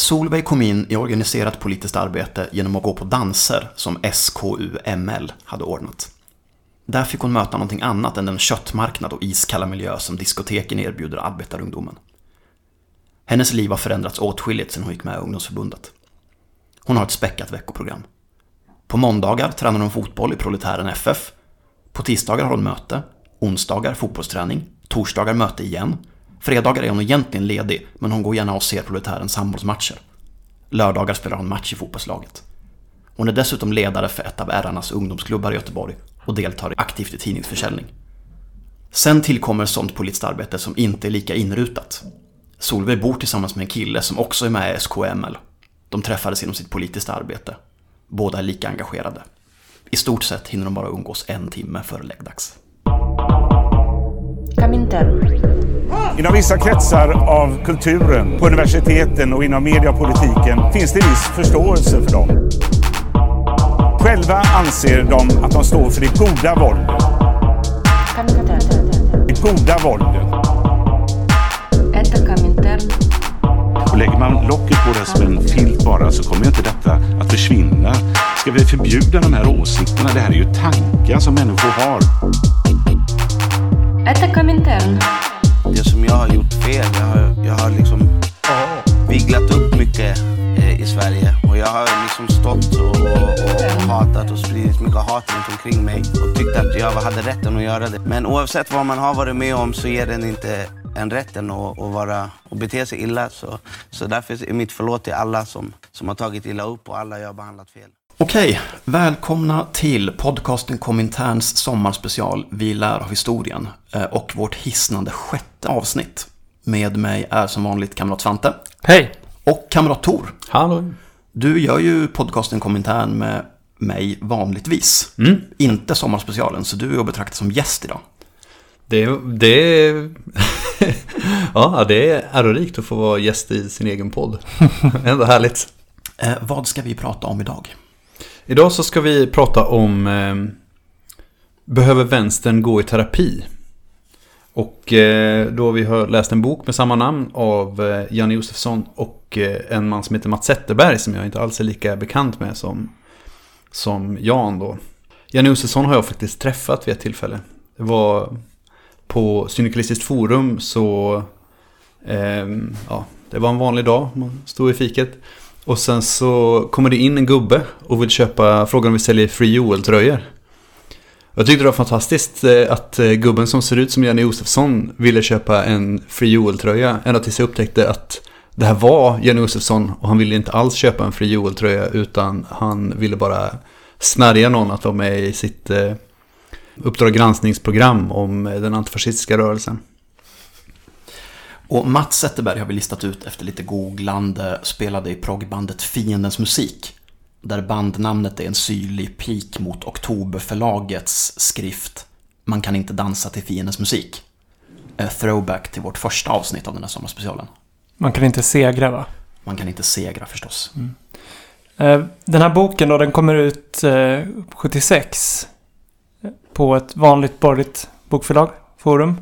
Solveig kom in i organiserat politiskt arbete genom att gå på danser som SKUML hade ordnat. Där fick hon möta någonting annat än den köttmarknad och iskalla miljö som diskoteken erbjuder arbetarungdomen. Hennes liv har förändrats åtskilligt sedan hon gick med i ungdomsförbundet. Hon har ett späckat veckoprogram. På måndagar tränar hon fotboll i Proletären FF. På tisdagar har hon möte. Onsdagar fotbollsträning. Torsdagar möte igen. Fredagar är hon egentligen ledig, men hon går gärna och ser Proletärens handbollsmatcher. Lördagar spelar hon match i fotbollslaget. Hon är dessutom ledare för ett av ärarnas ungdomsklubbar i Göteborg och deltar aktivt i tidningsförsäljning. Sen tillkommer sånt politiskt arbete som inte är lika inrutat. Solveig bor tillsammans med en kille som också är med i SKML. De träffades inom sitt politiska arbete. Båda är lika engagerade. I stort sett hinner de bara umgås en timme före läggdags. Inom vissa kretsar av kulturen, på universiteten och inom mediepolitiken finns det viss förståelse för dem. Själva anser de att de står för det goda våldet. Det goda våldet. Och lägger man locket på det som en filt bara så kommer inte detta att försvinna. Ska vi förbjuda de här åsikterna? Det här är ju tankar som människor har. Det som jag har gjort fel, jag har, jag har liksom viglat upp mycket eh, i Sverige. Och jag har liksom stått och, och, och hatat och spridit mycket hat runt omkring mig. Och tyckt att jag hade rätten att göra det. Men oavsett vad man har varit med om så ger den inte en rätten att, att, vara, att bete sig illa. Så, så därför är mitt förlåt till alla som, som har tagit illa upp och alla jag har behandlat fel. Okej, välkomna till podcasten Kominterns sommarspecial Vi lär av historien eh, och vårt hisnande sjätte avsnitt. Med mig är som vanligt kamrat Svante. Hej! Och kamrat Tor. Hallå! Du gör ju podcasten Komintern med mig vanligtvis. Mm. Inte sommarspecialen, så du är att betrakta som gäst idag. Det, det, ja, det är ärorikt att få vara gäst i sin egen podd. Ändå härligt. Eh, vad ska vi prata om idag? Idag så ska vi prata om eh, Behöver vänstern gå i terapi? Och eh, då vi har läst en bok med samma namn av eh, Janne Josefsson och eh, en man som heter Mats Zetterberg som jag inte alls är lika bekant med som, som Jan då. Janne Josefsson har jag faktiskt träffat vid ett tillfälle. Det var på Syndikalistiskt forum så eh, ja, det var en vanlig dag, man stod i fiket. Och sen så kommer det in en gubbe och vill köpa, frågan om vi säljer Free Joel-tröjor. Jag tyckte det var fantastiskt eh, att eh, gubben som ser ut som Janne Josefsson ville köpa en Free Joel-tröja. Ända tills jag upptäckte att det här var Janne Josefsson och han ville inte alls köpa en Free Joel-tröja utan han ville bara snärja någon att vara med i sitt eh, Uppdrag granskningsprogram om den antifascistiska rörelsen. Och Mats Zetterberg har vi listat ut efter lite googlande, spelade i proggbandet Fiendens musik. Där bandnamnet är en syrlig pik mot Oktoberförlagets skrift Man kan inte dansa till fiendens musik. A throwback till vårt första avsnitt av den här sommarspecialen. Man kan inte segra va? Man kan inte segra förstås. Mm. Den här boken då, den kommer ut 76 på ett vanligt borgerligt bokförlag, Forum.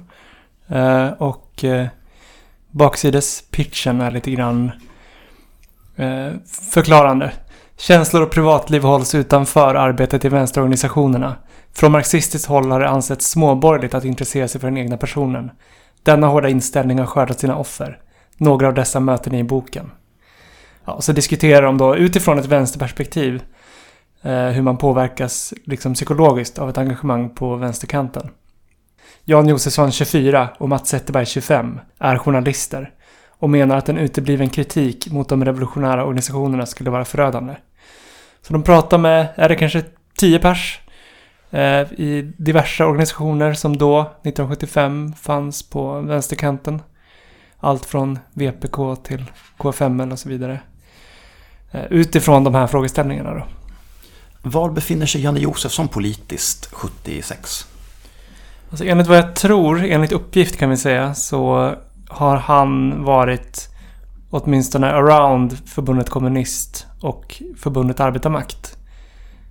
Eh, och eh, baksidespitchen är lite grann eh, förklarande. Känslor och privatliv hålls utanför arbetet i vänsterorganisationerna. Från marxistiskt håll har det ansetts småborgerligt att intressera sig för den egna personen. Denna hårda inställning har skördat sina offer. Några av dessa möter ni i boken. Ja, så diskuterar de då utifrån ett vänsterperspektiv eh, hur man påverkas liksom psykologiskt av ett engagemang på vänsterkanten. Jan Josefsson 24 och Mats Zetterberg 25 är journalister och menar att en utebliven kritik mot de revolutionära organisationerna skulle vara förödande. Så de pratar med, är det kanske 10 pers eh, i diverse organisationer som då, 1975, fanns på vänsterkanten. Allt från VPK till KFML och så vidare. Eh, utifrån de här frågeställningarna då. Var befinner sig Janne Josefsson politiskt 76? Alltså enligt vad jag tror, enligt uppgift kan vi säga, så har han varit åtminstone around förbundet kommunist och förbundet arbetarmakt.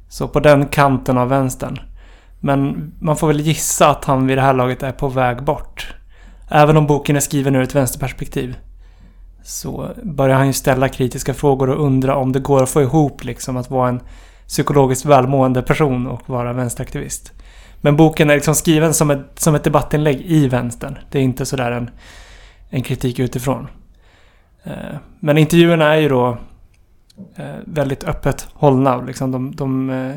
Så på den kanten av vänstern. Men man får väl gissa att han vid det här laget är på väg bort. Även om boken är skriven ur ett vänsterperspektiv. så börjar han ju ställa kritiska frågor och undra om det går att få ihop liksom att vara en psykologiskt välmående person och vara vänsteraktivist. Men boken är liksom skriven som ett, som ett debattinlägg i vänstern. Det är inte sådär en, en kritik utifrån. Eh, men intervjuerna är ju då eh, väldigt öppet hållna. Liksom de, de eh,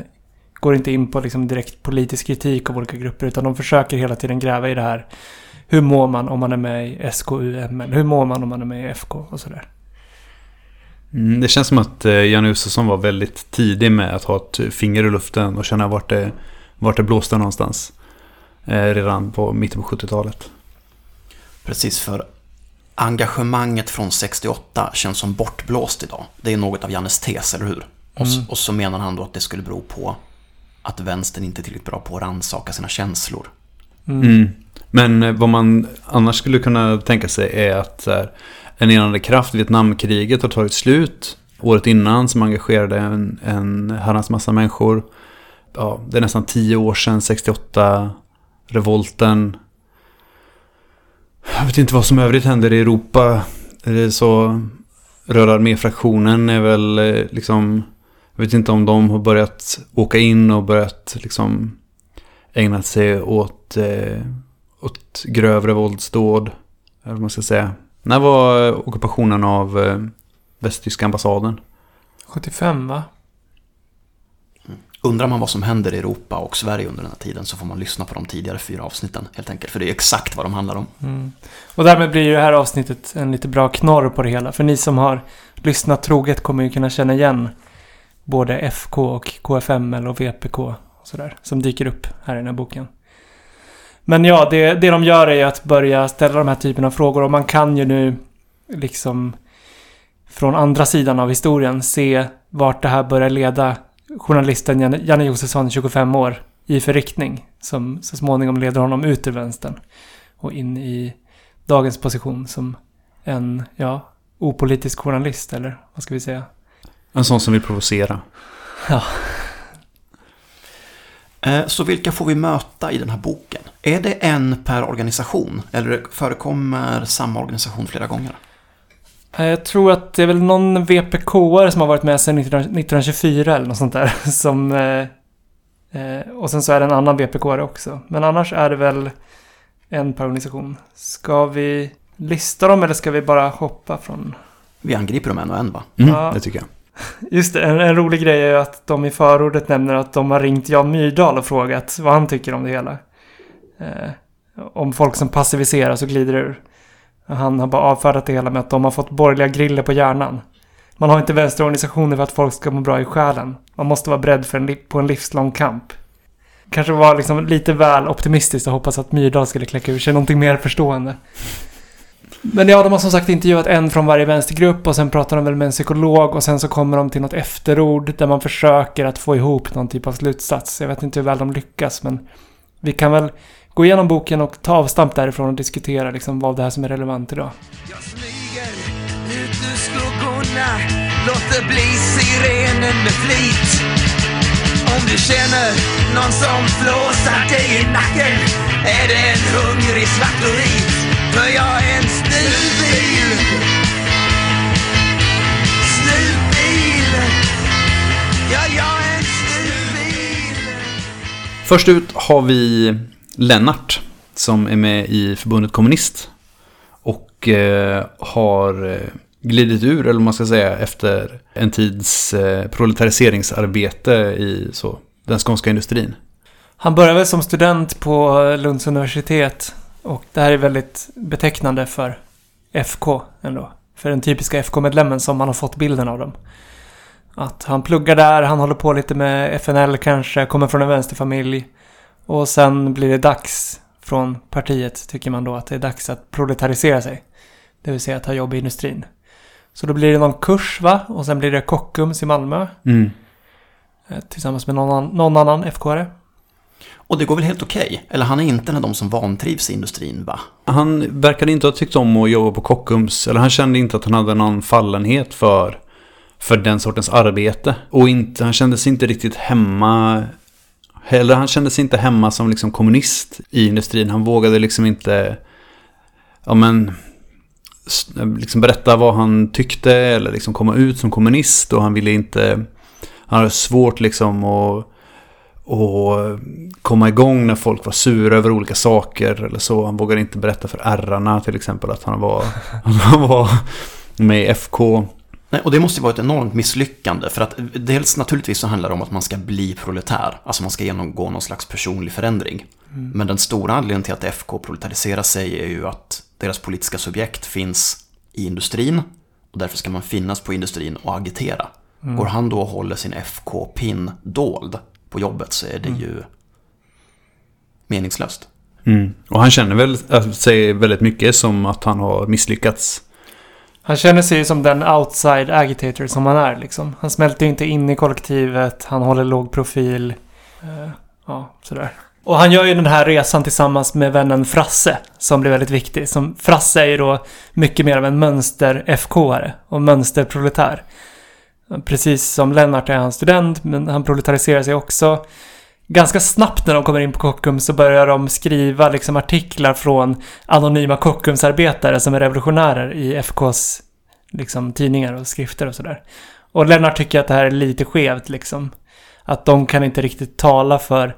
går inte in på liksom direkt politisk kritik av olika grupper utan de försöker hela tiden gräva i det här. Hur mår man om man är med i SKUML? Hur mår man om man är med i FK och sådär? Mm, det känns som att Janne Josefsson var väldigt tidig med att ha ett finger i luften och känna vart det, vart det blåste någonstans. redan på mitten på 70-talet. Precis, för engagemanget från 68 känns som bortblåst idag. Det är något av Jannes tes, eller hur? Och, mm. och så menar han då att det skulle bero på att vänstern inte är tillräckligt bra på att rannsaka sina känslor. Mm. Mm. Men eh, vad man annars skulle kunna tänka sig är att här, en enande kraft, Vietnamkriget har tagit slut året innan som engagerade en, en herrans massa människor. Ja, det är nästan tio år sedan 68, revolten, jag vet inte vad som övrigt händer i Europa. Det är så Röda arméfraktionen är väl eh, liksom... Jag vet inte om de har börjat åka in och börjat liksom ägna sig åt, eh, åt grövre våldsdåd. Eller vad man ska säga. När var ockupationen av eh, västtyska ambassaden? 75 va? Undrar man vad som händer i Europa och Sverige under den här tiden så får man lyssna på de tidigare fyra avsnitten helt enkelt. För det är exakt vad de handlar om. Mm. Och därmed blir ju det här avsnittet en lite bra knorr på det hela. För ni som har lyssnat troget kommer ju kunna känna igen både FK och KFML och VPK och sådär. Som dyker upp här i den här boken. Men ja, det, det de gör är ju att börja ställa de här typen av frågor och man kan ju nu liksom från andra sidan av historien se vart det här börjar leda journalisten Janne Josefsson, 25 år, i för riktning. Som så småningom leder honom ut ur vänstern. Och in i dagens position som en, ja, opolitisk journalist, eller vad ska vi säga? En sån som vill provocera. Ja. Eh, så vilka får vi möta i den här boken? Är det en per organisation? Eller förekommer samma organisation flera gånger? Eh, jag tror att det är väl någon VPK-are som har varit med sedan 1924 eller något sånt där. Som, eh, eh, och sen så är det en annan VPK-are också. Men annars är det väl en per organisation. Ska vi lista dem eller ska vi bara hoppa från... Vi angriper dem en och en va? Mm, ja. det tycker jag. Just det, en, en, rolig grej är ju att de i förordet nämner att de har ringt Jan Myrdal och frågat vad han tycker om det hela. Eh, om folk som passiviseras och glider ur. Han har bara avfärdat det hela med att de har fått borgerliga griller på hjärnan. Man har inte vänsterorganisationer för att folk ska må bra i själen. Man måste vara beredd för en, på en livslång kamp. Kanske var liksom lite väl optimistiskt att hoppas att Myrdal skulle kläcka ur sig någonting mer förstående. Men ja, de har som sagt intervjuat en från varje vänstergrupp och sen pratar de väl med en psykolog och sen så kommer de till något efterord där man försöker att få ihop någon typ av slutsats. Jag vet inte hur väl de lyckas men vi kan väl gå igenom boken och ta avstamp därifrån och diskutera liksom vad det här som är relevant idag. Jag smyger ut ur skuggorna, låter bli sirenen med flit. Om du känner någon som flåsar dig i nacken är det en hungrig svartorit. För jag är en snutbil. Snutbil. Ja, jag är en snutbil. Först ut har vi Lennart som är med i förbundet Kommunist. Och eh, har eh, glidit ur, eller man ska säga, efter en tids eh, proletariseringsarbete i så, den skånska industrin. Han började väl som student på Lunds universitet. Och det här är väldigt betecknande för FK ändå. För den typiska FK-medlemmen som man har fått bilden av dem. Att han pluggar där, han håller på lite med FNL kanske, kommer från en vänsterfamilj. Och sen blir det dags från partiet, tycker man då, att det är dags att proletarisera sig. Det vill säga att ta jobb i industrin. Så då blir det någon kurs va? Och sen blir det Kockums i Malmö. Mm. Eh, tillsammans med någon, någon annan FK-are. Och det går väl helt okej? Okay? Eller han är inte en av de som vantrivs i industrin va? Han verkade inte ha tyckt om att jobba på Kockums. Eller han kände inte att han hade någon fallenhet för, för den sortens arbete. Och inte, han kände sig inte riktigt hemma Heller, han kände sig inte hemma som liksom kommunist i industrin. Han vågade liksom inte ja, men, liksom berätta vad han tyckte eller liksom komma ut som kommunist och han ville inte... Han hade svårt liksom att och komma igång när folk var sura över olika saker eller så. Han vågade inte berätta för ärrarna till exempel att han var, han var med i FK. Nej, och det måste ju vara ett enormt misslyckande för att dels naturligtvis så handlar det om att man ska bli proletär, alltså man ska genomgå någon slags personlig förändring. Men den stora anledningen till att FK proletariserar sig är ju att deras politiska subjekt finns i industrin och därför ska man finnas på industrin och agitera. Går han då och håller sin FK-pin dold på jobbet så är det ju meningslöst. Mm. Och han känner väl äh, sig väldigt mycket som att han har misslyckats. Han känner sig ju som den outside agitator som han är liksom. Han smälter ju inte in i kollektivet, han håller låg profil. Eh, ja, sådär. Och han gör ju den här resan tillsammans med vännen Frasse, som blir väldigt viktig. Som, Frasse är ju då mycket mer av en mönster-FK-are och mönsterproletär. Precis som Lennart är han student, men han proletariserar sig också. Ganska snabbt när de kommer in på Kockums så börjar de skriva liksom artiklar från anonyma Kockumsarbetare som är revolutionärer i FKs liksom, tidningar och skrifter och sådär. Och Lennart tycker att det här är lite skevt liksom. Att de kan inte riktigt tala för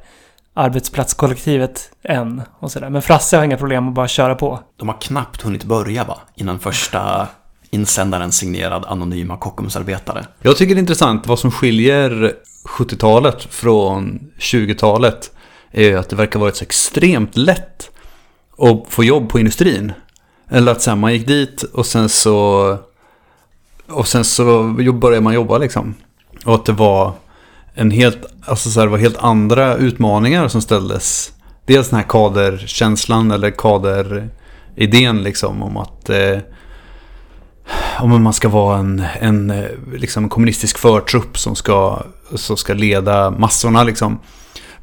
arbetsplatskollektivet än och sådär. Men Frasse har inga problem att bara köra på. De har knappt hunnit börja va, innan första insändaren signerad anonyma Kockumsarbetare. Jag tycker det är intressant vad som skiljer 70-talet från 20-talet. Är att det verkar varit så extremt lätt att få jobb på industrin. Eller att sen man gick dit och sen så... Och sen så började man jobba liksom. Och att det var en helt... Alltså så här, det var helt andra utmaningar som ställdes. Dels den här kaderkänslan eller kaderidén liksom om att... Eh, om man ska vara en, en eh, liksom kommunistisk förtrupp som ska, som ska leda massorna liksom.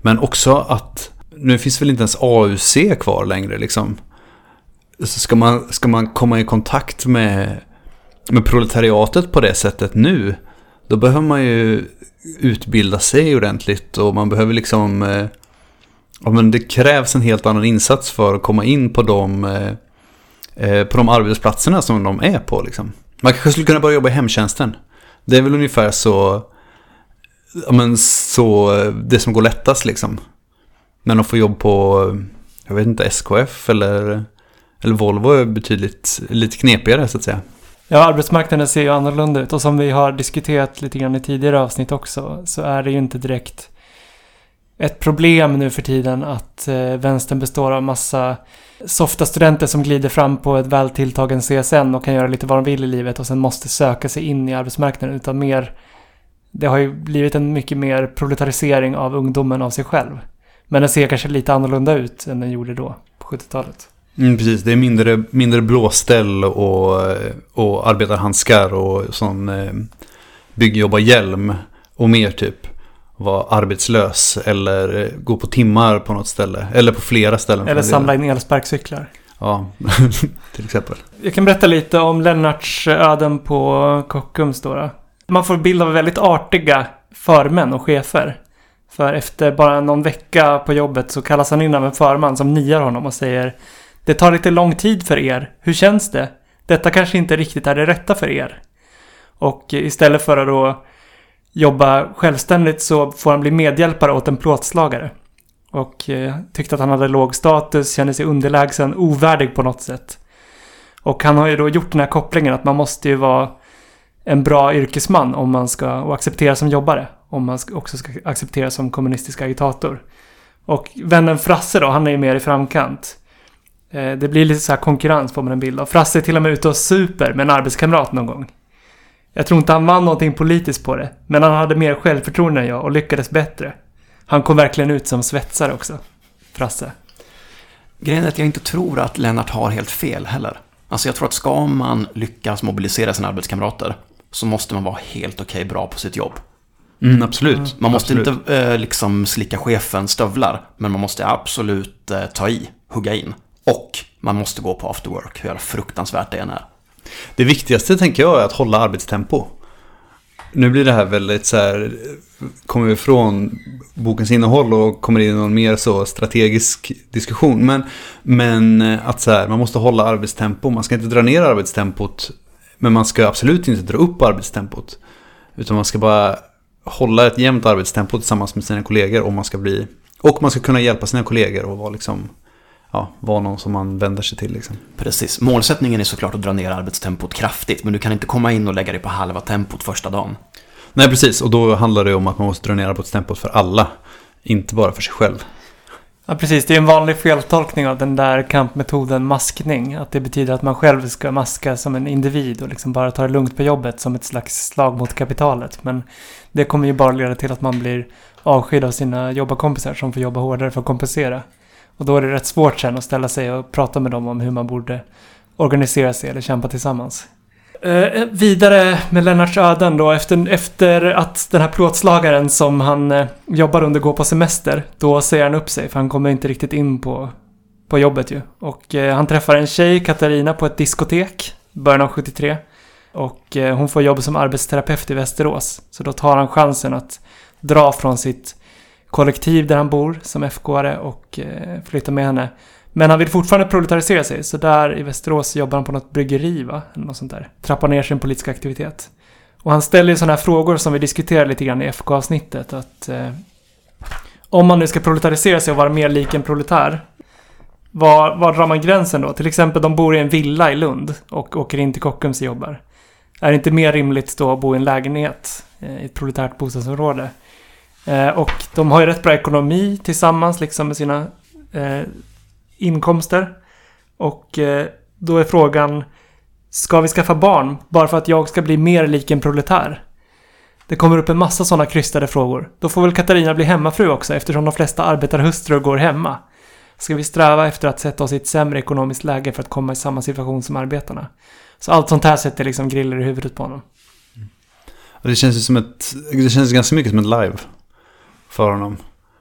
Men också att nu finns väl inte ens AUC kvar längre liksom. Så ska man, ska man komma i kontakt med, med proletariatet på det sättet nu, då behöver man ju utbilda sig ordentligt och man behöver liksom... eh, Ja, men det krävs en helt annan insats för att komma in på de, eh, Eh, på de arbetsplatserna som de är på. Liksom. Man kanske skulle kunna börja jobba i hemtjänsten. Det är väl ungefär så, ja, men så det som går lättast liksom. Men att få jobb på, jag vet inte, SKF eller, eller Volvo är betydligt lite knepigare så att säga. Ja, arbetsmarknaden ser ju annorlunda ut och som vi har diskuterat lite grann i tidigare avsnitt också så är det ju inte direkt ett problem nu för tiden att eh, vänstern består av massa softa studenter som glider fram på ett väl tilltagen CSN och kan göra lite vad de vill i livet och sen måste söka sig in i arbetsmarknaden utan mer det har ju blivit en mycket mer proletarisering av ungdomen av sig själv. Men den ser kanske lite annorlunda ut än den gjorde då, på 70-talet. Mm, precis, det är mindre, mindre blåställ och, och arbetarhandskar och sån eh, byggjobbarhjälm. Och mer typ vara arbetslös eller gå på timmar på något ställe. Eller på flera ställen. Eller samla in elsparkcyklar. Ja, till exempel. Jag kan berätta lite om Lennarts öden på Kockums då. Man får bild av väldigt artiga förmän och chefer. För efter bara någon vecka på jobbet så kallas han in av en förman som niar honom och säger Det tar lite lång tid för er. Hur känns det? Detta kanske inte riktigt är det rätta för er. Och istället för att då jobba självständigt så får han bli medhjälpare åt en plåtslagare. Och eh, tyckte att han hade låg status, kände sig underlägsen, ovärdig på något sätt. Och han har ju då gjort den här kopplingen att man måste ju vara en bra yrkesman om man ska, och accepteras som jobbare. Om man också ska accepteras som kommunistisk agitator. Och vännen Frasse då, han är ju mer i framkant. Eh, det blir lite så här konkurrens får man en bild av. Frasse är till och med ute och super med en arbetskamrat någon gång. Jag tror inte han vann någonting politiskt på det. Men han hade mer självförtroende än jag och lyckades bättre. Han kom verkligen ut som svetsare också. Frasse. Grejen är att jag inte tror att Lennart har helt fel heller. Alltså jag tror att ska man lyckas mobilisera sina arbetskamrater så måste man vara helt okej bra på sitt jobb. Mm, absolut. Man måste absolut. inte eh, liksom slicka chefens stövlar, men man måste absolut eh, ta i, hugga in. Och man måste gå på after work, hur fruktansvärt det än är. Det viktigaste tänker jag är att hålla arbetstempo. nu blir det här väldigt så här, kommer vi ifrån bokens innehåll och kommer in i någon mer så strategisk diskussion. Men, men eh, att så här, man måste hålla arbetstempo, man ska inte dra ner arbetstempot, men man ska absolut inte dra upp arbetstempot. Utan man ska bara hålla ett jämnt arbetstempo tillsammans med sina kollegor om man ska bli, och man ska kunna hjälpa sina kollegor och vara liksom ja, vara någon som man vänder sig till. Liksom. Precis. Målsättningen är såklart att dra ner arbetstempot kraftigt, men du kan inte komma in och lägga dig på halva tempot första dagen. Nej, precis. Och då handlar det om att man måste dra ner arbetstempot för alla, inte bara för sig själv. Ja, precis. Det är en vanlig feltolkning av den där kampmetoden maskning. Att det betyder att man själv ska maska som en individ och liksom bara ta det lugnt på jobbet som ett slags slag mot kapitalet. Men det kommer ju bara leda till att man blir avskydd av sina jobbarkompisar som får jobba hårdare för att kompensera. Och då är det rätt svårt sen att ställa sig och prata med dem om hur man borde organisera sig eller kämpa tillsammans. Eh, eh, vidare med Lennarts öden då. Efter, efter att den här plåtslagaren som han eh, jobbar under går på semester. Då säger han upp sig för han kommer inte riktigt in på, på jobbet ju. Och eh, han träffar en tjej, Katarina, på ett diskotek. Början av 73. Och eh, hon får jobb som arbetsterapeut i Västerås. Så då tar han chansen att dra från sitt kollektiv där han bor som FK-are och eh, flytta med henne. Men han vill fortfarande proletarisera sig, så där i Västerås jobbar han på något bryggeri, va? Eller något sånt där. Trappar ner sin politiska aktivitet. Och han ställer ju sådana här frågor som vi diskuterade lite grann i FK-avsnittet. Att eh, om man nu ska proletarisera sig och vara mer lik en proletär. Var, var drar man gränsen då? Till exempel de bor i en villa i Lund och åker in till Kockums och jobbar. Är det inte mer rimligt då att bo i en lägenhet eh, i ett proletärt bostadsområde? Eh, och de har ju rätt bra ekonomi tillsammans liksom med sina eh, inkomster. Och eh, då är frågan, ska vi skaffa barn bara för att jag ska bli mer lik en proletär? Det kommer upp en massa sådana krystade frågor. Då får väl Katarina bli hemmafru också eftersom de flesta arbetarhustrur går hemma. Ska vi sträva efter att sätta oss i ett sämre ekonomiskt läge för att komma i samma situation som arbetarna? Så allt sånt här sätter liksom griller i huvudet på honom. Mm. Det känns ju som ett, det känns ganska mycket som ett live för honom.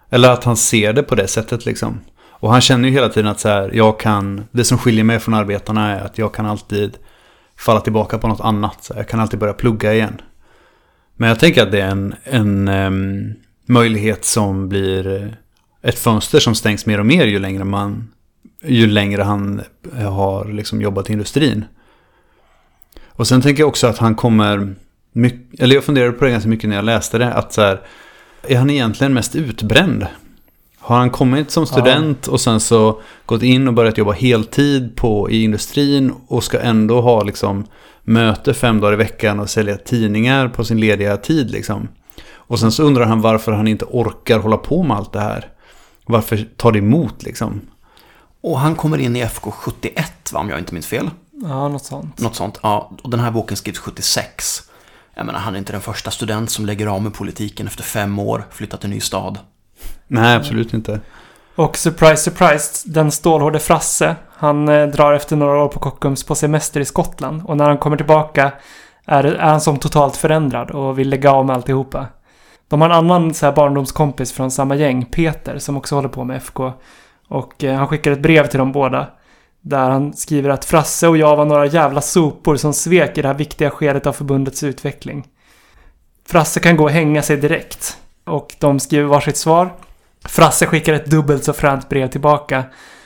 Eller att han ser det på det sättet liksom. Och han känner ju hela tiden att så här, jag kan, det som skiljer mig från arbetarna är att jag kan alltid falla tillbaka på något annat. Så jag kan alltid börja plugga igen. Men jag tänker att det är en, en um, möjlighet som blir ett fönster som stängs mer och mer ju längre man ju längre han har liksom jobbat i industrin. Och sen tänker jag också att han kommer, mycket, eller jag funderade på det ganska mycket när jag läste det, att så här, är han egentligen mest utbränd? Har han kommit som student ja. och sen så gått in och börjat jobba heltid på, i industrin och ska ändå ha liksom möte fem dagar i veckan och sälja tidningar på sin lediga tid liksom. Och sen så undrar han varför han inte orkar hålla på med allt det här. Varför tar det emot liksom? Och han kommer in i FK 71 va, om jag inte minns fel. Ja, något sånt. Något sånt, ja. Och den här boken skrivs 76. Jag menar, han är inte den första student som lägger av med politiken efter fem år, flyttat till en ny stad. Nej, absolut inte. Och surprise, surprise, den stålhårde Frasse, han eh, drar efter några år på Kockums på semester i Skottland. Och när han kommer tillbaka är, är han som totalt förändrad och vill lägga av med alltihopa. De har en annan så här barndomskompis från samma gäng, Peter, som också håller på med FK. Och eh, han skickar ett brev till dem båda. Där han skriver att Frasse och jag var några jävla sopor som svek i det här viktiga skedet av förbundets utveckling. Frasse kan gå och hänga sig direkt. Och de skriver varsitt svar. Frasse skickar ett dubbelt så fränt brev tillbaka.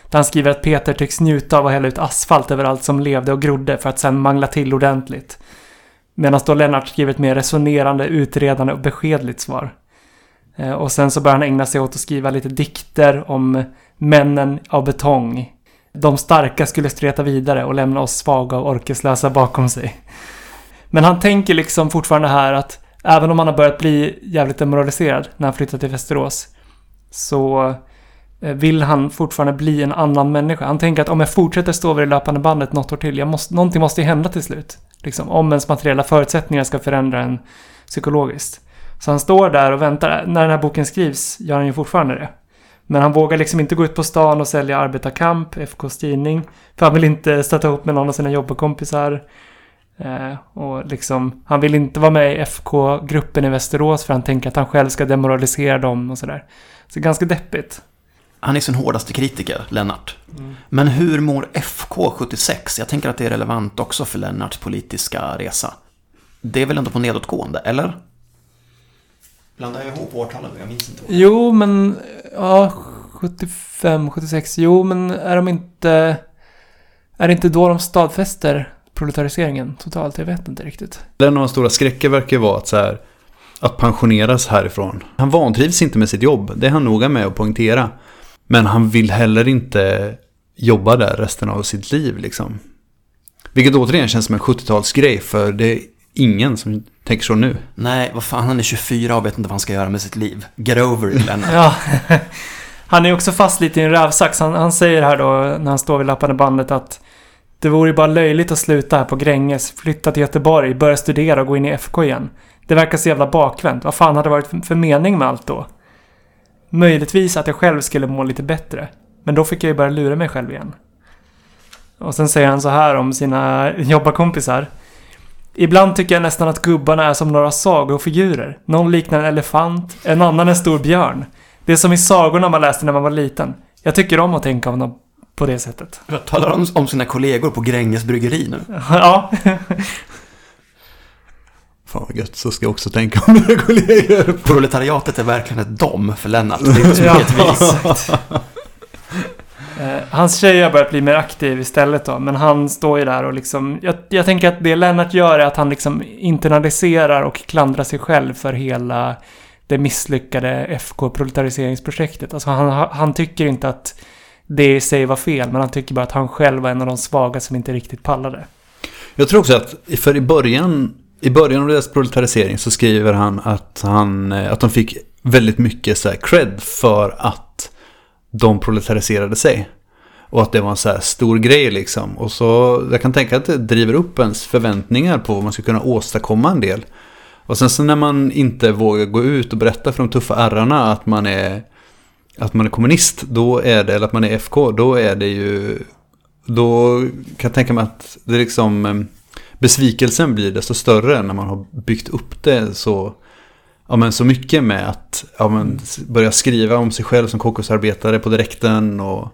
Där han skriver att Peter tycks njuta av att hälla ut asfalt över allt som levde och grodde för att sen mangla till ordentligt. Medan då Lennart skriver ett mer resonerande, utredande och beskedligt svar. Eh, och sen så börjar han ägna sig åt att skriva lite dikter om männen av betong de starka skulle streta vidare och lämna oss svaga och orkeslösa bakom sig. Men han tänker liksom fortfarande här att även om han har börjat bli jävligt demoraliserad när han flyttar till Västerås så eh, vill han fortfarande bli en annan människa. Han tänker att om jag fortsätter stå vid det löpande bandet något år till, jag måste, någonting måste ju hända till slut. Liksom, om ens materiella förutsättningar ska förändra en psykologiskt. Så han står där och väntar. När den här boken skrivs gör han ju fortfarande det. Men han vågar liksom inte gå ut på stan och sälja arbetarkamp, FKs tidning. För han vill inte stöta ihop med någon av sina jobbarkompisar. Eh, och liksom, han vill inte vara med i FK-gruppen i Västerås för han tänker att han själv ska demoralisera dem och sådär. Så ganska deppigt. Han är sin hårdaste kritiker, Lennart. Mm. Men hur mår FK 76? Jag tänker att det är relevant också för Lennarts politiska resa. Det är väl ändå på nedåtgående, eller? Blandar jag ihop årtalen? Jag minns inte. Jo, men... Ja, 75, 76. Jo, men är de inte... Är det inte då de stadfäster proletariseringen totalt? Jag vet inte riktigt. En av de stora skräcker verkar vara att så här, att pensioneras härifrån. Han vantrivs inte med sitt jobb, det är han noga med att poängtera. Men han vill heller inte jobba där resten av sitt liv liksom. Vilket återigen känns som en 70-talsgrej för det ingen som tänker så nu. Nej, vad fan, han är 24 och vet inte vad han ska göra med sitt liv. Get over it, Lennart. Ja. Han är också fast lite i en rävsax. Han, han säger här då, när han står vid lappande bandet att det vore ju bara löjligt att sluta här på Gränges, flytta till Göteborg, börja studera och gå in i FK igen. Det verkar så jävla bakvänt. Vad fan hade det varit för mening med allt då? Möjligtvis att jag själv skulle må lite bättre. Men då fick jag ju börja lura mig själv igen. Och sen säger han så här om sina jobbarkompisar. Ibland tycker jag nästan att gubbarna är som några sagofigurer. Någon liknar en elefant, en annan en stor björn. Det är som i sagorna man läste när man var liten. Jag tycker om att tänka om dem på det sättet. Jag talar om, om sina kollegor på Gränges bryggeri nu. Ja, Fan vad gött, så ska jag också tänka om mina kollegor. Proletariatet är verkligen ett dom för Lennart. Det är inte ett vis. Eh, hans tjej har börjat bli mer aktiv istället då, men han står ju där och liksom... Jag, jag tänker att det Lennart gör är att han liksom internaliserar och klandrar sig själv för hela det misslyckade FK-proletariseringsprojektet. Alltså han, han tycker inte att det i sig var fel, men han tycker bara att han själv var en av de svaga som inte riktigt pallade. Jag tror också att, för i början, i början av deras proletarisering så skriver han att, han, eh, att de fick väldigt mycket så här cred för att de proletariserade sig. Och att det var en så här stor grej liksom. Och så, jag kan tänka att det driver upp ens förväntningar på vad man ska kunna åstadkomma en del. Och sen så när man inte vågar gå ut och berätta för de tuffa ärrarna att man är att man är kommunist, då är det, eller att man är FK, då är det ju, då kan jag tänka mig att det liksom, eh, besvikelsen blir desto större när man har byggt upp det så, ja men så mycket med att, ja men börja skriva om sig själv som kokosarbetare på direkten och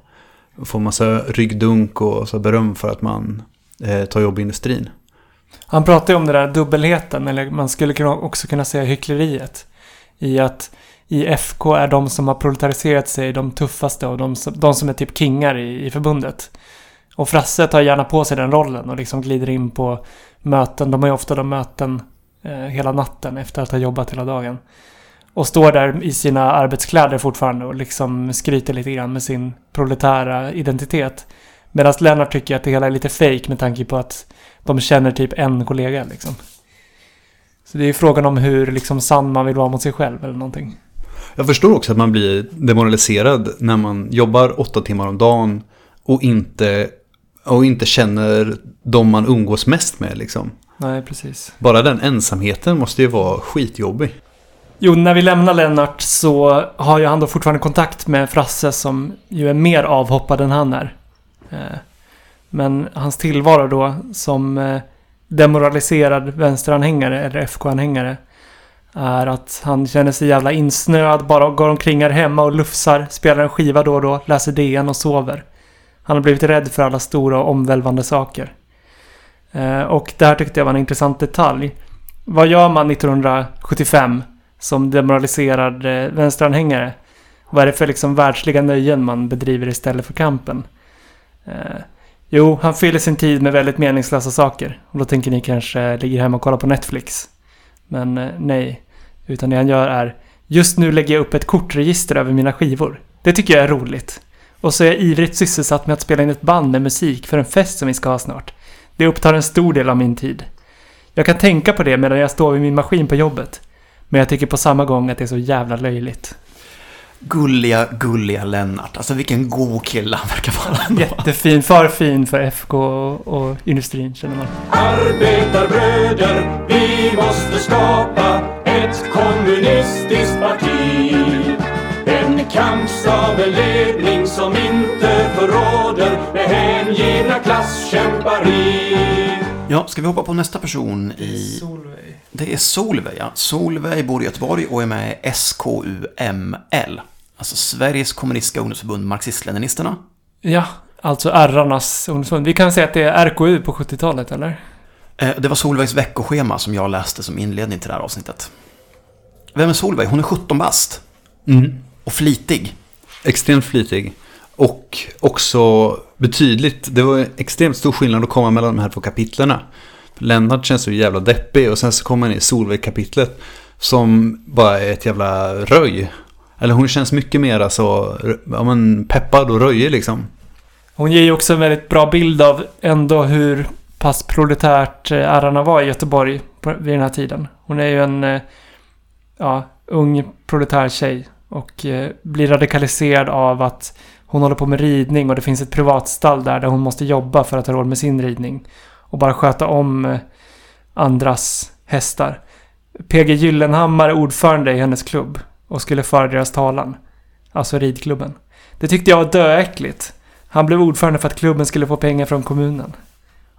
få massa ryggdunk och så beröm för att man eh, tar jobb i industrin. Han pratar ju om den där dubbelheten, eller man skulle också kunna säga hyckleriet. I att i FK är de som har proletariserat sig de tuffaste och de som, de som är typ kingar i, i förbundet. Och Frasse tar gärna på sig den rollen och liksom glider in på möten. De har ju ofta de möten eh, hela natten efter att ha jobbat hela dagen. Och står där i sina arbetskläder fortfarande och liksom skryter lite grann med sin proletära identitet. Medan Lennart tycker att det hela är lite fake med tanke på att de känner typ en kollega liksom. Så det är ju frågan om hur liksom sann man vill vara mot sig själv eller någonting. Jag förstår också att man blir demoraliserad när man jobbar åtta timmar om dagen och inte, och inte känner de man umgås mest med liksom. Nej, precis. Bara den ensamheten måste ju vara skitjobbig. Jo, när vi lämnar Lennart så har ju han då fortfarande kontakt med Frasse som ju är mer avhoppad än han är. Eh, Men hans tillvaro då som eh, demoraliserad vänsteranhängare eller FK-anhängare är att han känner sig jävla insnöad, bara går omkring här hemma och lufsar, spelar en skiva då och då, läser DN och sover. Han har blivit rädd för alla stora och omvälvande saker. Eh, och det här tyckte jag var en intressant detalj. Vad gör man 1975 som demoraliserad vänsteranhängare? Vad är det för liksom världsliga nöjen man bedriver istället för kampen? Eh, jo, han fyller sin tid med väldigt meningslösa saker. Och då tänker ni kanske ligger hemma och kollar på Netflix. Men eh, nej. Utan det han gör är Just nu lägger jag upp ett kortregister över mina skivor. Det tycker jag är roligt. Och så är jag ivrigt sysselsatt med att spela in ett band med musik för en fest som vi ska ha snart. Det upptar en stor del av min tid. Jag kan tänka på det medan jag står vid min maskin på jobbet. Men jag tycker på samma gång att det är så jävla löjligt. Gulliga, gulliga Lennart. Alltså vilken god kille han verkar vara. ändå. Jättefin, för fin för FK och, och industrin känner man. Arbetarbröder, vi måste skapa ett kommunistiskt parti. En kampstabeledning som inte förråder hängivna klasskämpar i. Ja, ska vi hoppa på nästa person i... Det är Solveig, ja. Solveig bor i Göteborg och är med i SKUML. Alltså Sveriges kommunistiska ungdomsförbund Marxist-Leninisterna. Ja, alltså RRarnas ungdomsförbund. Vi kan säga att det är RKU på 70-talet, eller? Eh, Det var Solveigs veckoschema som jag läste som inledning till det här avsnittet. Vem är Solveig? Hon är 17 bast. Och flitig. Extremt flitig. Och också betydligt. Det var extremt stor skillnad att komma mellan de här två kapitlerna. Lennart känns så jävla deppig och sen så kommer han i Solveig-kapitlet. Som bara är ett jävla röj. Eller hon känns mycket mer så, ja men peppad och röjig liksom. Hon ger ju också en väldigt bra bild av ändå hur pass proletärt eh, ärarna var i Göteborg på, vid den här tiden. Hon är ju en eh, ja, ung proletär tjej och eh, blir radikaliserad av att hon håller på med ridning och det finns ett privatstall där, där hon måste jobba för att ha råd med sin ridning. Och bara sköta om eh, andras hästar. PG Gyllenhammar är ordförande i hennes klubb och skulle föra deras talan. Alltså ridklubben. Det tyckte jag var döäckligt. Han blev ordförande för att klubben skulle få pengar från kommunen.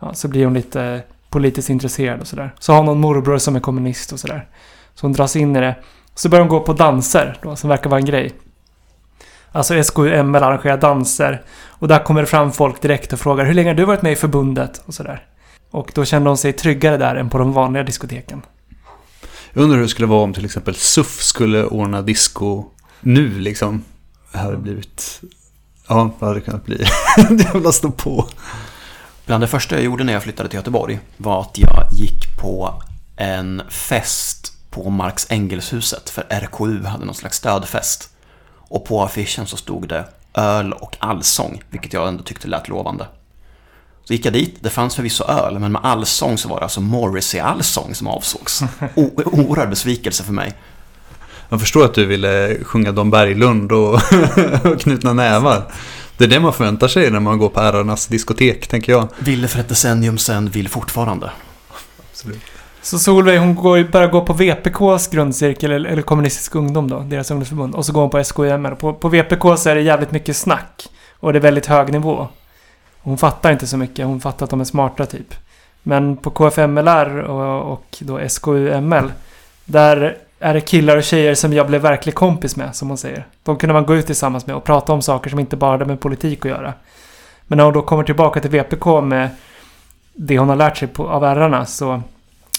Ja, så blir hon lite eh, politiskt intresserad och sådär. Så har hon någon morbror som är kommunist och sådär. Så hon dras in i det. Så börjar hon gå på danser då, som verkar vara en grej. Alltså SKUML arrangerar danser. Och där kommer det fram folk direkt och frågar hur länge har du varit med i förbundet? Och sådär. Och då kände hon sig tryggare där än på de vanliga diskoteken. Jag undrar hur det skulle vara om till exempel SUF skulle ordna disco nu liksom. Det hade blivit... Ja, vad hade det kunnat bli? det jävla stå på. Bland det första jag gjorde när jag flyttade till Göteborg var att jag gick på en fest på Marx Engelshuset för RKU hade någon slags stödfest. Och på affischen så stod det öl och allsång, vilket jag ändå tyckte lät lovande. Så gick jag dit, det fanns förvisso öl, men med allsång så var det alltså Morrissey-allsång som avsågs. O- Oerhörd besvikelse för mig. Man förstår att du ville sjunga Don Berglund och, och knutna nävar. Det är det man förväntar sig när man går på ärarnas diskotek, tänker jag. Ville för ett decennium sedan, vill fortfarande. Så Solveig hon går, börjar gå på VPKs grundcirkel, eller, eller Kommunistisk ungdom då, deras ungdomsförbund. Och så går hon på SKUML. På, på VPK så är det jävligt mycket snack. Och det är väldigt hög nivå. Hon fattar inte så mycket, hon fattar att de är smarta typ. Men på KFMLR och, och då SKUML, där är det killar och tjejer som jag blev verklig kompis med, som hon säger. De kunde man gå ut tillsammans med och prata om saker som inte bara hade med politik att göra. Men när hon då kommer tillbaka till VPK med det hon har lärt sig på, av ärrarna så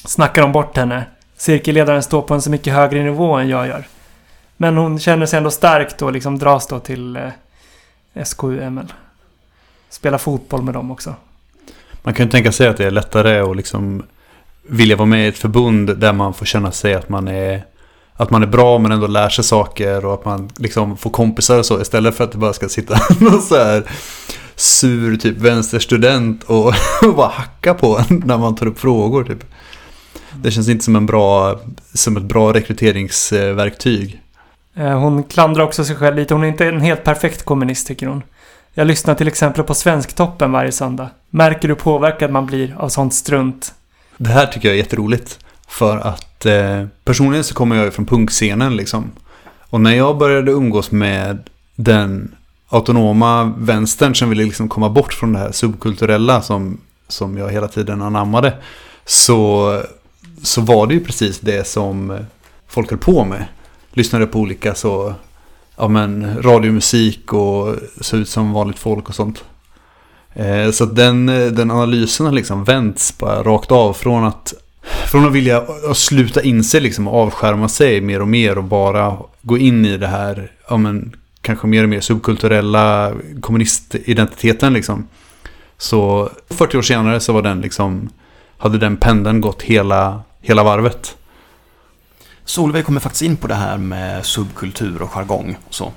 snackar de bort henne. Cirkelledaren står på en så mycket högre nivå än jag gör. Men hon känner sig ändå stark och liksom dras då till eh, SKUML. Spela fotboll med dem också. Man kan ju tänka sig att det är lättare att liksom vilja vara med i ett förbund där man får känna sig att man är att man är bra men ändå lär sig saker och att man liksom får kompisar och så istället för att det bara ska sitta någon så här sur typ vänsterstudent och, och bara hacka på en när man tar upp frågor typ. Det känns inte som, en bra, som ett bra rekryteringsverktyg. Eh, Hon klandrar också sig själv lite. Hon är inte en helt perfekt kommunist tycker hon. Jag lyssnar till exempel på Svensktoppen varje söndag. Märker hur påverkad man blir av sånt strunt. Det här tycker jag är jätteroligt. För att eh, personligen så kommer jag ju från punkscenen liksom. Och när jag började umgås med den autonoma vänstern som ville liksom komma bort från det här subkulturella som, som jag hela tiden anammade. Så, så var det ju precis det som eh, folk höll på med. Lyssnade på olika så, ja men radiomusik och såg ut som vanligt folk och sånt. Eh, Så att den, eh, den analysen har liksom vänts bara rakt av från att från att vilja eh, att sluta inse liksom och avskärma sig mer och mer och bara gå in i det här, ja men kanske mer och mer subkulturella kommunistidentiteten liksom. Så 40 år senare så var den liksom, hade den pendeln gått hela, hela varvet. Solveig kommer faktiskt in på det här med subkultur och jargong och så.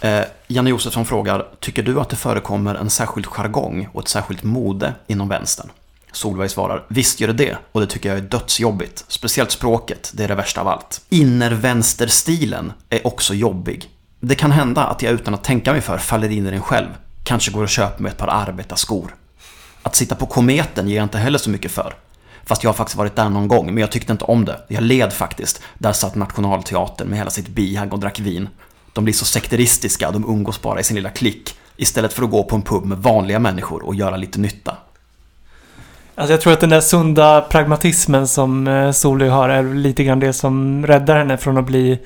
Eh, Janne Josefsson frågar, tycker du att det förekommer en särskild jargong och ett särskilt mode inom vänstern? Solveig svarar, visst gör det det, och det tycker jag är dödsjobbigt. Speciellt språket, det är det värsta av allt. Innervänsterstilen är också jobbig. Det kan hända att jag utan att tänka mig för faller in i den själv. Kanske går och köper mig ett par arbetarskor. Att sitta på kometen ger jag inte heller så mycket för. Fast jag har faktiskt varit där någon gång, men jag tyckte inte om det. Jag led faktiskt. Där satt Nationalteatern med hela sitt bihang och drack vin. De blir så sekteristiska, de umgås bara i sin lilla klick. Istället för att gå på en pub med vanliga människor och göra lite nytta. Alltså jag tror att den där sunda pragmatismen som eh, Solveig har är lite grann det som räddar henne från att bli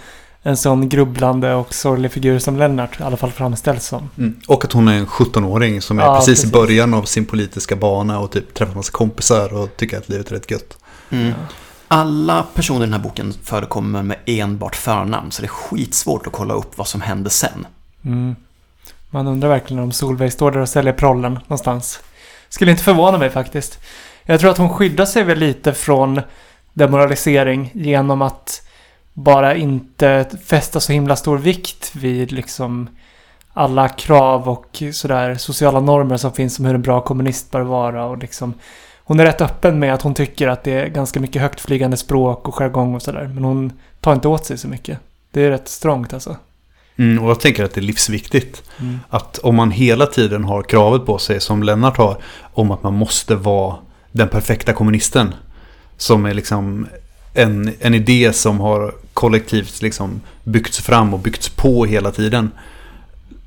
en sån grubblande och sorglig figur som Lennart i alla fall framställs som. Mm. Och att hon är en 17-åring som är Ja, precis, precis. i början av sin politiska bana och typ träffar massa kompisar och tycker att livet är rätt gött. Mm. Alla personer i den här boken förekommer med enbart förnamn, så det är skitsvårt att kolla upp vad som hände sen. Mm. Man undrar verkligen om Solveig står där och säljer prollen någonstans. Skulle inte förvåna mig faktiskt. Jag tror att hon skyddar sig väl lite från demoralisering genom att bara inte fästa så himla stor vikt vid liksom alla krav och sådär sociala normer som finns om hur en bra kommunist bör vara och liksom hon är rätt öppen med att hon tycker att det är ganska mycket högtflygande språk och jargong och sådär. Men hon tar inte åt sig så mycket. Det är rätt strångt alltså. Mm, och jag tänker att det är livsviktigt. Mm. Att om man hela tiden har kravet på sig, som Lennart har, om att man måste vara den perfekta kommunisten. Som är liksom en, en idé som har kollektivt liksom byggts fram och byggts på hela tiden.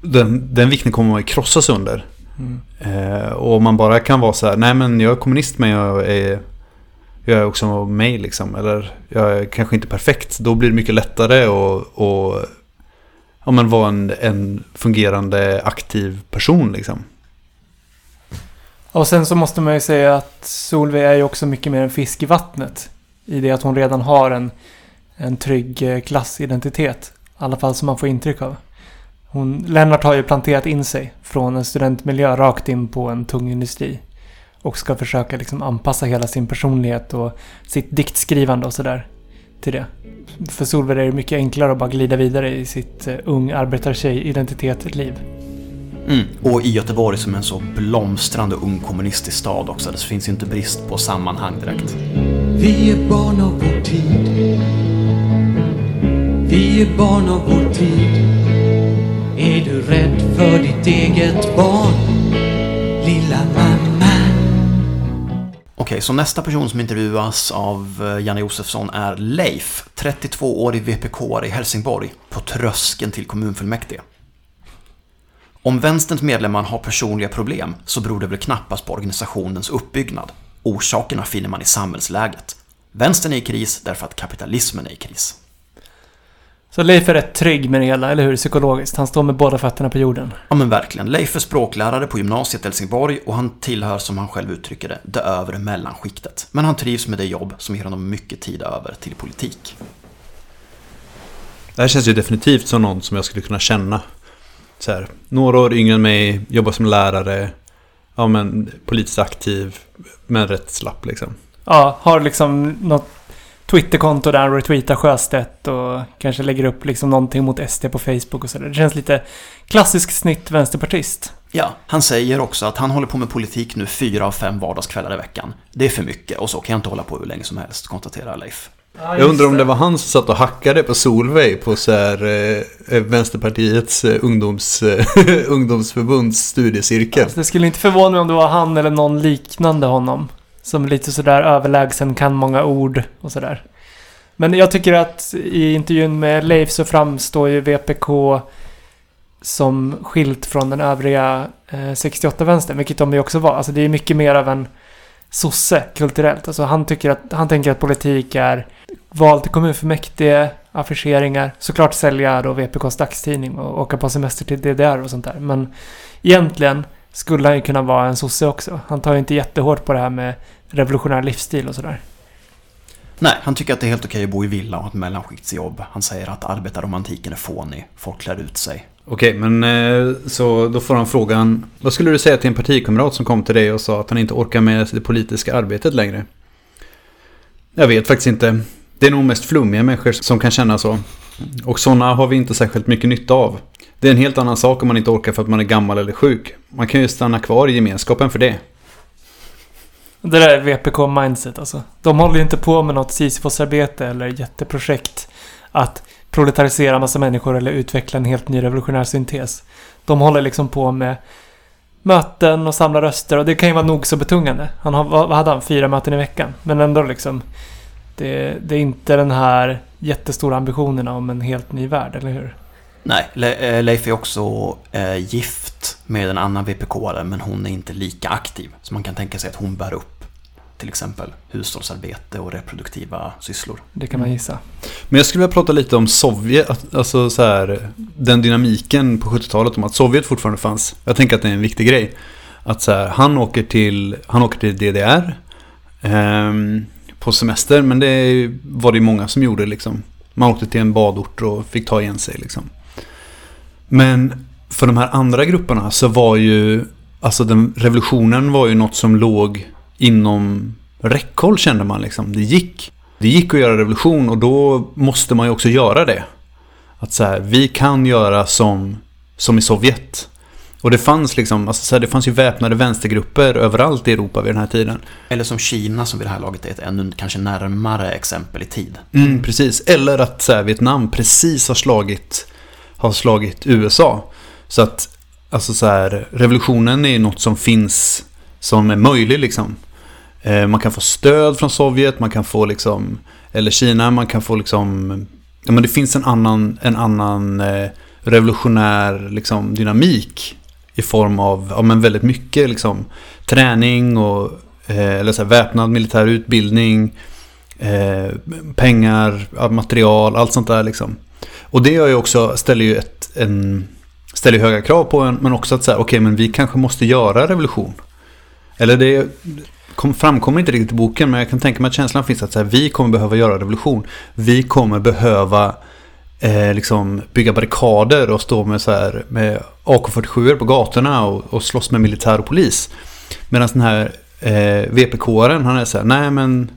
Den, den vikten kommer man ju krossas under. Mm. Eh, och om man bara kan vara så här, nej men jag är kommunist men jag är, jag är också mig liksom. Eller jag är kanske inte perfekt. Då blir det mycket lättare att och, ja, men vara en, en fungerande aktiv person liksom. Och sen så måste man ju säga att Solveig är ju också mycket mer en fisk i vattnet. I det att hon redan har en, en trygg eh, klassidentitet. I alla fall som man får intryck av. Hon, Lennart har ju planterat in sig från en studentmiljö rakt in på en tung industri. Och ska försöka liksom anpassa hela sin personlighet och sitt diktskrivande och sådär till det. För Solveig är det mycket enklare att bara glida vidare i sitt eh, ung arbetartjej-identitet-liv. Mm. Och i Göteborg som är en så blomstrande ung kommunistisk stad också, det finns ju inte brist på sammanhang direkt. Vi är barn av vår tid. Vi är barn av vår tid. Är du rädd för ditt eget barn? Lilla mamma. Okej, så nästa person som intervjuas av eh, Janne Josefsson är Leif, 32-årig vpk i Helsingborg, på tröskeln till kommunfullmäktige. Om vänsterns medlemmar har personliga problem så beror det väl knappast på organisationens uppbyggnad. Orsakerna finner man i samhällsläget. Vänstern är i kris därför att kapitalismen är i kris. Så Leif är rätt trygg med det hela, eller hur? Psykologiskt. Han står med båda fötterna på jorden. Ja men verkligen, Leif är språklärare på gymnasiet i Helsingborg och han tillhör som han själv uttrycker det, det övre mellanskiktet. Men han trivs med det jobb som ger honom mycket tid över till politik. Det här känns ju definitivt som någon som jag skulle kunna känna. Så här, några år yngre än mig, jobbar som lärare, ja men politiskt aktiv, men rätt slapp liksom. Ja, har liksom något Twitterkonto där han retweetar Sjöstedt och kanske lägger upp liksom någonting mot SD på Facebook och sådär. Det känns lite klassisk snitt vänsterpartist. Ja, han säger också att han håller på med politik nu fyra av fem vardagskvällar i veckan. Det är för mycket och så kan jag inte hålla på hur länge som helst, konstaterar Leif. Jag undrar om det var han som satt och hackade på Solveig på så här, eh, Vänsterpartiets eh, ungdoms, eh, ungdomsförbunds studiecirkel. Alltså, det skulle inte förvåna mig om det var han eller någon liknande honom. Som lite sådär överlägsen, kan många ord och sådär. Men jag tycker att i intervjun med Leif så framstår ju VPK som skilt från den övriga eh, 68-vänstern, vilket de ju också var. Alltså det är mycket mer av en sosse kulturellt. Alltså han, tycker att, han tänker att politik är val till kommunfullmäktige, affischeringar, såklart sälja då VPKs dagstidning och åka på semester till DDR och sånt där. Men egentligen skulle han ju kunna vara en sosse också. Han tar ju inte jättehårt på det här med revolutionär livsstil och sådär. Nej, han tycker att det är helt okej att bo i villa och ha ett mellanskiktsjobb. Han säger att arbetarromantiken är fånig, folk klär ut sig. Okej, men eh, så då får han frågan. Vad skulle du säga till en partikamrat som kom till dig och sa att han inte orkar med det politiska arbetet längre? Jag vet faktiskt inte. Det är nog mest flummiga människor som kan känna så. Och sådana har vi inte särskilt mycket nytta av. Det är en helt annan sak om man inte orkar för att man är gammal eller sjuk. Man kan ju stanna kvar i gemenskapen för det. Det där är VPK-mindset alltså. De håller ju inte på med något sisyfosarbete eller jätteprojekt att proletarisera massa människor eller utveckla en helt ny revolutionär syntes. De håller liksom på med möten och samlar röster och det kan ju vara nog så betungande. Han har, vad hade han? Fyra möten i veckan. Men ändå liksom. Det, det är inte den här jättestora ambitionerna om en helt ny värld, eller hur? Nej, Le- eh, Leif är också eh, gift med en annan vpk men hon är inte lika aktiv. Så man kan tänka sig att hon bär upp till exempel hushållsarbete och reproduktiva sysslor. Det kan man gissa. Men jag skulle vilja prata lite om Sovjet, alltså så här, den dynamiken på 70-talet om att Sovjet fortfarande fanns. Jag tänker att det är en viktig grej. Att så här, han åker till, han åker till DDR ehm, på semester, men det var det många som gjorde liksom. Man åkte till en badort och fick ta igen sig liksom. Men för de här andra grupperna så var ju, alltså den revolutionen var ju något som låg inom räckhåll kände man liksom. Det gick. Det gick att göra revolution och då måste man ju också göra det. Att så här, vi kan göra som, som i Sovjet. Och det fanns liksom, alltså så här, det fanns ju väpnade vänstergrupper överallt i Europa vid den här tiden. Eller som Kina som vid det här laget är ett ännu kanske närmare exempel i tid. Mm, precis. Eller att här, Vietnam precis har slagit, har slagit USA. Så att, alltså så här, revolutionen är något som finns, som är möjlig liksom. Eh, man kan få stöd från Sovjet, man kan få liksom, eller Kina, man kan få liksom, ja men det finns en annan, en annan eh, revolutionär liksom, dynamik i form av, ja men väldigt mycket liksom, träning och, eh, eller så här, väpnad militär utbildning, eh, pengar, material, allt sånt där liksom. Och det gör ju också, ställer ju ett, en, ställer höga krav på en, men också att säga, okej okay, men vi kanske måste göra revolution. Eller det kom, framkommer inte riktigt i boken, men jag kan tänka mig att känslan finns att så här, vi kommer behöva göra revolution. Vi kommer behöva eh, liksom bygga barrikader och stå med, så här, med AK47 på gatorna och, och slåss med militär och polis. Medan den här eh, VPK-aren, han är så här, nej men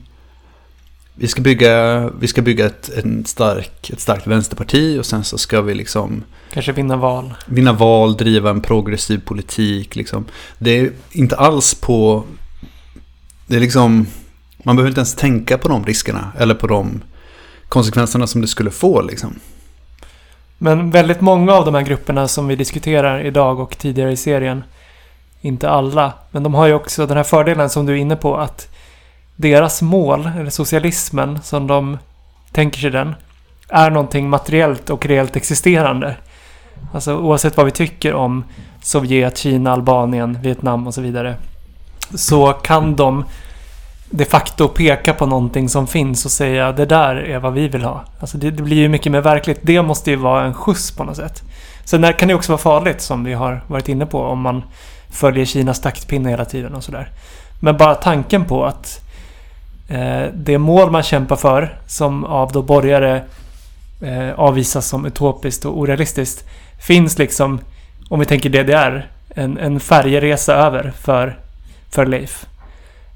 vi ska bygga, vi ska bygga ett, en stark, ett starkt vänsterparti och sen så ska vi liksom Kanske vinna val. vinna val, driva en progressiv politik. Liksom. Det är inte alls på... Det är liksom... Man behöver inte ens tänka på de riskerna eller på de konsekvenserna som det skulle få. Liksom. Men väldigt många av de här grupperna som vi diskuterar idag och tidigare i serien, inte alla, men de har ju också den här fördelen som du är inne på att deras mål, eller socialismen som de tänker sig den, är någonting materiellt och reellt existerande. Alltså oavsett vad vi tycker om Sovjet, Kina, Albanien, Vietnam och så vidare. Så kan de de facto peka på någonting som finns och säga det där är vad vi vill ha. Alltså det, det blir ju mycket mer verkligt. Det måste ju vara en skjuts på något sätt. Sen där kan det också vara farligt som vi har varit inne på om man följer Kinas taktpinne hela tiden och sådär. Men bara tanken på att eh, det mål man kämpar för som av då borgare eh, avvisas som utopiskt och orealistiskt finns liksom, om vi tänker DDR, en, en färjeresa över för, för Leif.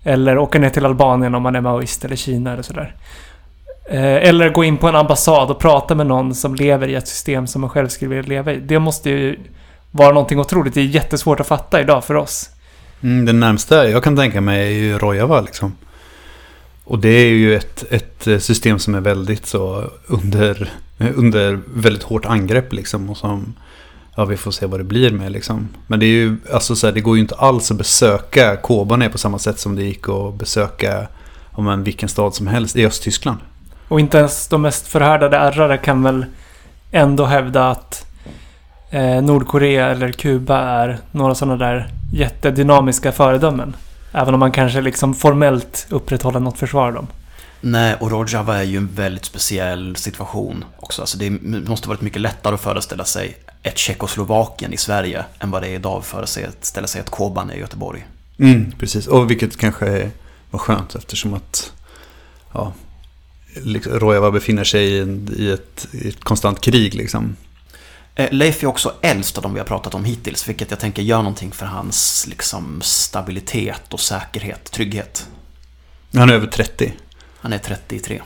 Eller åka ner till Albanien om man är maoist eller Kina eller sådär. Eh, eller gå in på en ambassad och prata med någon som lever i ett system som man själv skulle vilja leva i. Det måste ju vara någonting otroligt. Det är jättesvårt att fatta idag för oss. Mm, det närmsta jag kan tänka mig är ju Rojava liksom. Och det är ju ett, ett eh, system som är väldigt så under, under väldigt hårt angrepp liksom. Och som, ja vi får se vad det blir med liksom. Men det är ju, alltså så här, det går ju inte alls att besöka Kobane på samma sätt som det gick att besöka om en vilken stad som helst i Östtyskland. Och inte ens de mest förhärdade ärrare kan väl ändå hävda att eh, Nordkorea eller Kuba är några sådana där jättedynamiska föredömen. Även om man kanske liksom formellt upprätthåller något försvar dem. Nej, och Rojava är ju en väldigt speciell situation också. Alltså det måste varit mycket lättare att föreställa sig ett Tjeckoslovakien i Sverige än vad det är idag att föreställa sig ett Kobane i Göteborg. Mm, precis, och vilket kanske var skönt eftersom att ja, liksom, Rojava befinner sig i, en, i, ett, i ett konstant krig liksom. Eh, Leif är också äldst av de vi har pratat om hittills, vilket jag tänker gör någonting för hans liksom, stabilitet och säkerhet, trygghet. Han är över 30. Han är 33.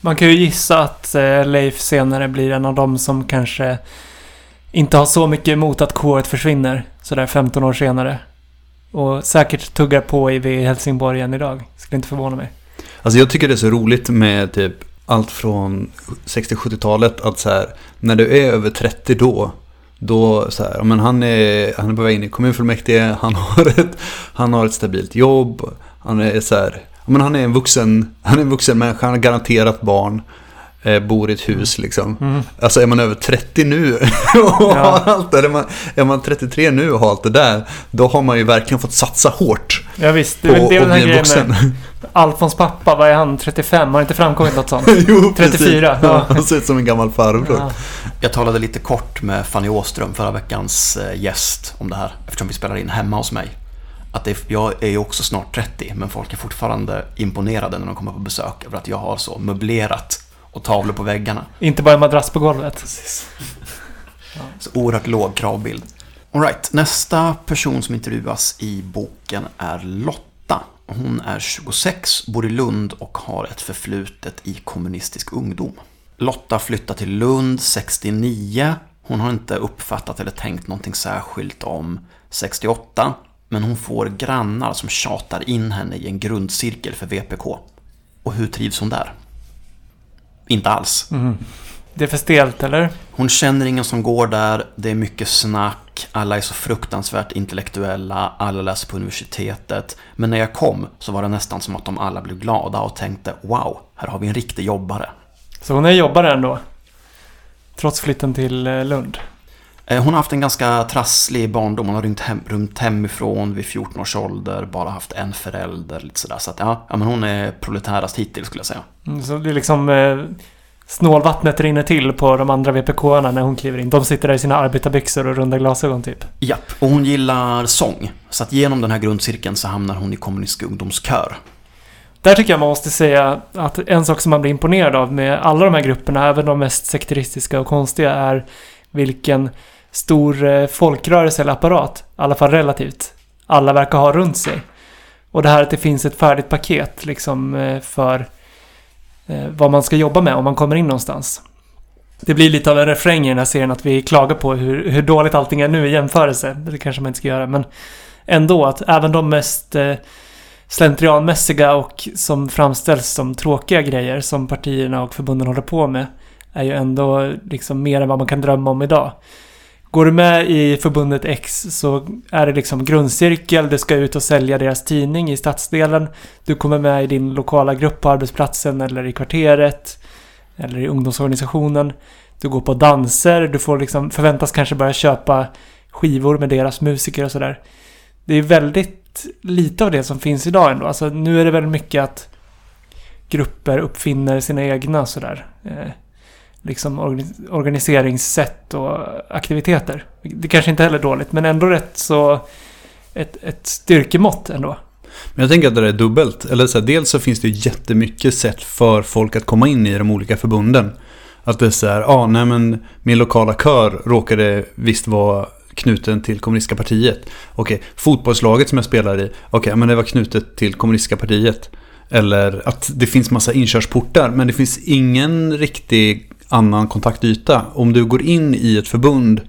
Man kan ju gissa att eh, Leif senare blir en av dem som kanske inte har så mycket emot att kåret försvinner sådär 15 år senare. Och säkert tuggar på i Helsingborg än idag. Skulle inte förvåna mig. Alltså jag tycker det är så roligt med typ allt från 60-70-talet att så här, när du är över 30 då, då så här, men han är, han är på väg in i kommunfullmäktige, han har ett, han har ett stabilt jobb, han är så här, men han är en vuxen, han är en vuxen människa, han har garanterat barn eh, bor i ett hus liksom. Alltså är man över 30 nu och Ja. har allt det, är man, är man 33 nu och har allt det där, då har man ju verkligen fått satsa hårt Ja visst, det på är väl det är den här grejen med Alfons pappa, vad är han? 35? Har inte framkommit något sånt? jo, 34, precis. ja. Han ser ut som en gammal farbror. Ja. Jag talade lite kort med Fanny Åström, förra veckans eh, gäst, om det här. Eftersom vi spelar in hemma hos mig. Att det, jag är ju också snart 30, men folk är fortfarande imponerade när de kommer på besök över att jag har så möblerat och tavlor på väggarna. Inte bara en madrass på golvet. Så oerhört låg kravbild. All right, nästa person som intervjuas i boken är Lotta. Hon är 26, bor i Lund och har ett förflutet i kommunistisk ungdom. Lotta flyttade till Lund 69. Hon har inte uppfattat eller tänkt någonting särskilt om 68. Men hon får grannar som tjatar in henne i en grundcirkel för VPK. Och hur trivs hon där? Inte alls. Det är för stelt, eller? Hon känner ingen som går där, det är mycket snack, alla är så fruktansvärt intellektuella, alla läser på universitetet. Men när jag kom så var det nästan som att de alla blev glada och tänkte wow, här har vi en riktig jobbare. Så hon är jobbare ändå. Trots flytten till eh, Lund. Eh, Hon har haft en ganska trasslig barndom, hon har rymt, hem, rymt hemifrån vid 14 års ålder, bara haft en förälder, lite sådär. Så att ja, ja men hon är proletärast hittills skulle jag säga. Mm, Så det är liksom... Eh, snålvattnet rinner till på de andra VPK-arna när hon kliver in. De sitter där i sina arbetarbyxor och runda glasögon typ. Japp, och hon gillar sång. Så att genom den här grundcirkeln så hamnar hon i kommunistisk ungdomskör. Där tycker jag man måste säga att en sak som man blir imponerad av med alla de här grupperna, även de mest sekteristiska och konstiga, är vilken stor eh, folkrörelse eller apparat, i alla fall relativt, alla verkar ha runt sig. Och det här att det finns ett färdigt paket liksom eh, för eh, vad man ska jobba med om man kommer in någonstans. Det blir lite av en refräng i den här serien att vi klagar på hur, hur dåligt allting är nu i jämförelse. Det kanske man inte ska göra, men ändå att även de mest slentrianmässiga och som framställs som tråkiga grejer som partierna och förbunden håller på med är ju ändå liksom mer än vad man kan drömma om idag. Går du med i förbundet X så är det liksom grundcirkel, du ska ut och sälja deras tidning i stadsdelen. Du kommer med i din lokala grupp på arbetsplatsen eller i kvarteret. Eller i ungdomsorganisationen. Du går på danser, du får liksom förväntas kanske börja köpa skivor med deras musiker och sådär. Det är väldigt lite av det som finns idag ändå. Alltså nu är det väldigt mycket att grupper uppfinner sina egna sådär. Eh, Liksom organiseringssätt och aktiviteter. Det kanske inte heller är dåligt, men ändå rätt så ett, ett styrkemått ändå. Men jag tänker att det är dubbelt. Eller så här, dels så finns det ju jättemycket sätt för folk att komma in i de olika förbunden. Att det är så här, ja ah, nej men min lokala kör råkade visst vara knuten till kommunistiska partiet. Okej, fotbollslaget som jag spelar i, okej men det var knutet till kommunistiska partiet. Eller att det finns massa inkörsportar men det finns ingen riktig annan kontaktyta. Om du går in i ett förbund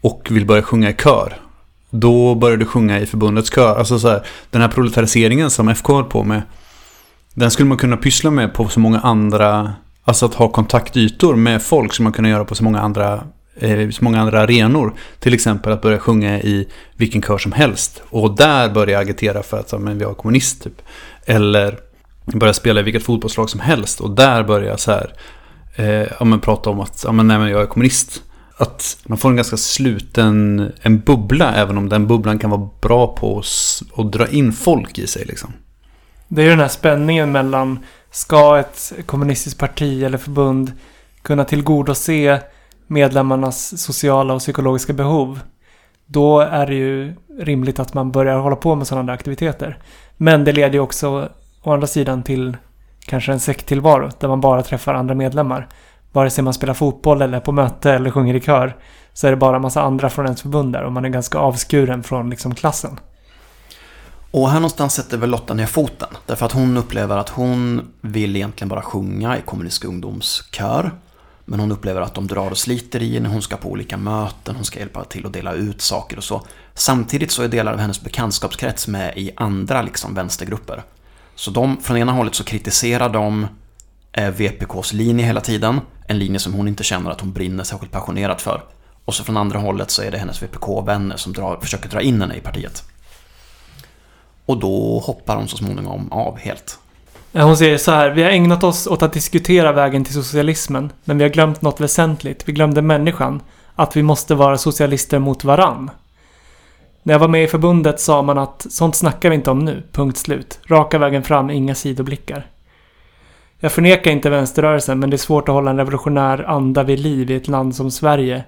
och vill börja sjunga i kör. Då börjar du sjunga i förbundets kör. Alltså så här, den här proletariseringen som FK håller på med. Den skulle man kunna pyssla med på så många andra... Alltså att ha kontaktytor med folk som man kunna göra på så många andra eh, så många andra arenor. Till exempel att börja sjunga i vilken kör som helst. Och där börja agitera för att men vi har kommunist typ. Eller börja spela i vilket fotbollslag som helst. Och där börja så här, eh, ja, men prata om att ja, men, nej, men jag är kommunist. Att man får en ganska sluten en bubbla, även om den bubblan kan vara bra på att dra in folk i sig. Liksom. Det är ju den här spänningen mellan ska ett kommunistiskt parti eller förbund kunna tillgodose medlemmarnas sociala och psykologiska behov. Då är det ju rimligt att man börjar hålla på med sådana där aktiviteter. Men det leder ju också å andra sidan till kanske en sekttillvaro där man bara träffar andra medlemmar. Vare sig man spelar fotboll eller på möte eller sjunger i kör så är det bara massa andra från ens förbund där och man är ganska avskuren från liksom klassen. Och här någonstans sätter väl Lotta ner foten. Därför att hon upplever att hon vill egentligen bara sjunga i kommunistisk ungdomskör. Men hon upplever att de drar och sliter i henne, hon ska på olika möten, hon ska hjälpa till att dela ut saker och så. Samtidigt så är delar av hennes bekantskapskrets med i andra liksom vänstergrupper. Så de, från ena hållet så kritiserar de eh, VPKs linje hela tiden. En linje som hon inte känner att hon brinner särskilt passionerat för. Och så från andra hållet så är det hennes VPK-vänner som drar, försöker dra in henne i partiet. Och då hoppar hon så småningom av helt. Hon säger så här, vi har ägnat oss åt att diskutera vägen till socialismen, men vi har glömt något väsentligt. Vi glömde människan. Att vi måste vara socialister mot varann. När jag var med i förbundet sa man att sånt snackar vi inte om nu, punkt slut. Raka vägen fram, inga sidoblickar. Jag förnekar inte vänsterrörelsen, men det är svårt att hålla en revolutionär anda vid liv i ett land som Sverige.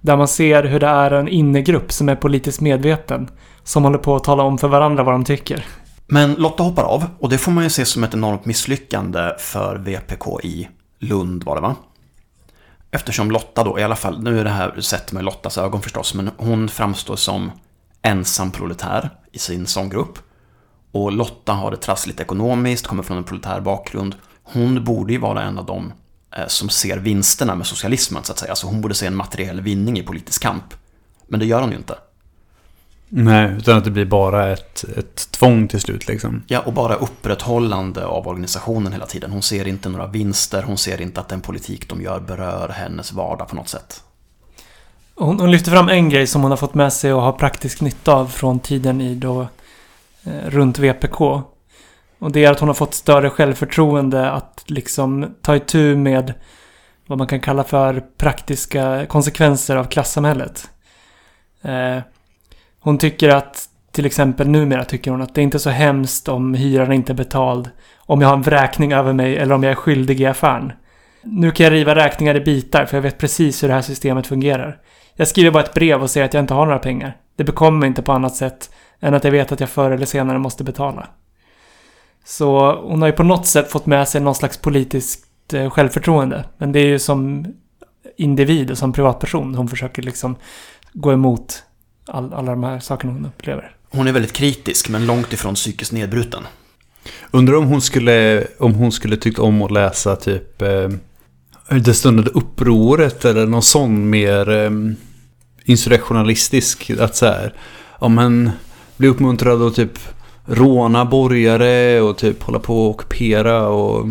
Där man ser hur det är en innegrupp som är politiskt medveten, som håller på att tala om för varandra vad de tycker. Men Lotta hoppar av och det får man ju se som ett enormt misslyckande för VPK i Lund var det va? Eftersom Lotta då, i alla fall, nu är det här sett med Lottas ögon förstås, men hon framstår som ensam proletär i sin sånggrupp. Och Lotta har det trassligt ekonomiskt, kommer från en proletär bakgrund. Hon borde ju vara en av dem eh, som ser vinsterna med socialismen så att säga. Alltså hon borde se en materiell vinning i politisk kamp. Men det gör hon ju inte. Nej, utan att det blir bara ett, ett tvång till slut liksom. Ja, och bara upprätthållande av organisationen hela tiden. Hon ser inte några vinster, hon ser inte att den politik de gör berör hennes vardag på något sätt. Hon, hon lyfter fram en grej som hon har fått med sig och har praktisk nytta av från tiden i då eh, runt VPK. Och det är att hon har fått större självförtroende att liksom ta itu med vad man kan kalla för praktiska konsekvenser av klassamhället. Eh, hon tycker att, till exempel numera tycker hon att det är inte är så hemskt om hyran inte är betald, om jag har en vräkning över mig eller om jag är skyldig i affären. Nu kan jag riva räkningar i bitar för jag vet precis hur det här systemet fungerar. Jag skriver bara ett brev och säger att jag inte har några pengar. Det bekommer mig inte på annat sätt än att jag vet att jag förr eller senare måste betala. Så hon har ju på något sätt fått med sig någon slags politiskt eh, självförtroende. Men det är ju som individ och som privatperson hon försöker liksom gå emot all, alla de här sakerna hon upplever. Hon är väldigt kritisk, men långt ifrån psykiskt nedbruten. Undrar om hon skulle, om hon skulle tyckt om att läsa typ eh, Det stundande upproret eller någon sån mer eh, insurrektionalistisk. Att så här, om man blir uppmuntrad att typ råna borgare och typ hålla på och ockupera och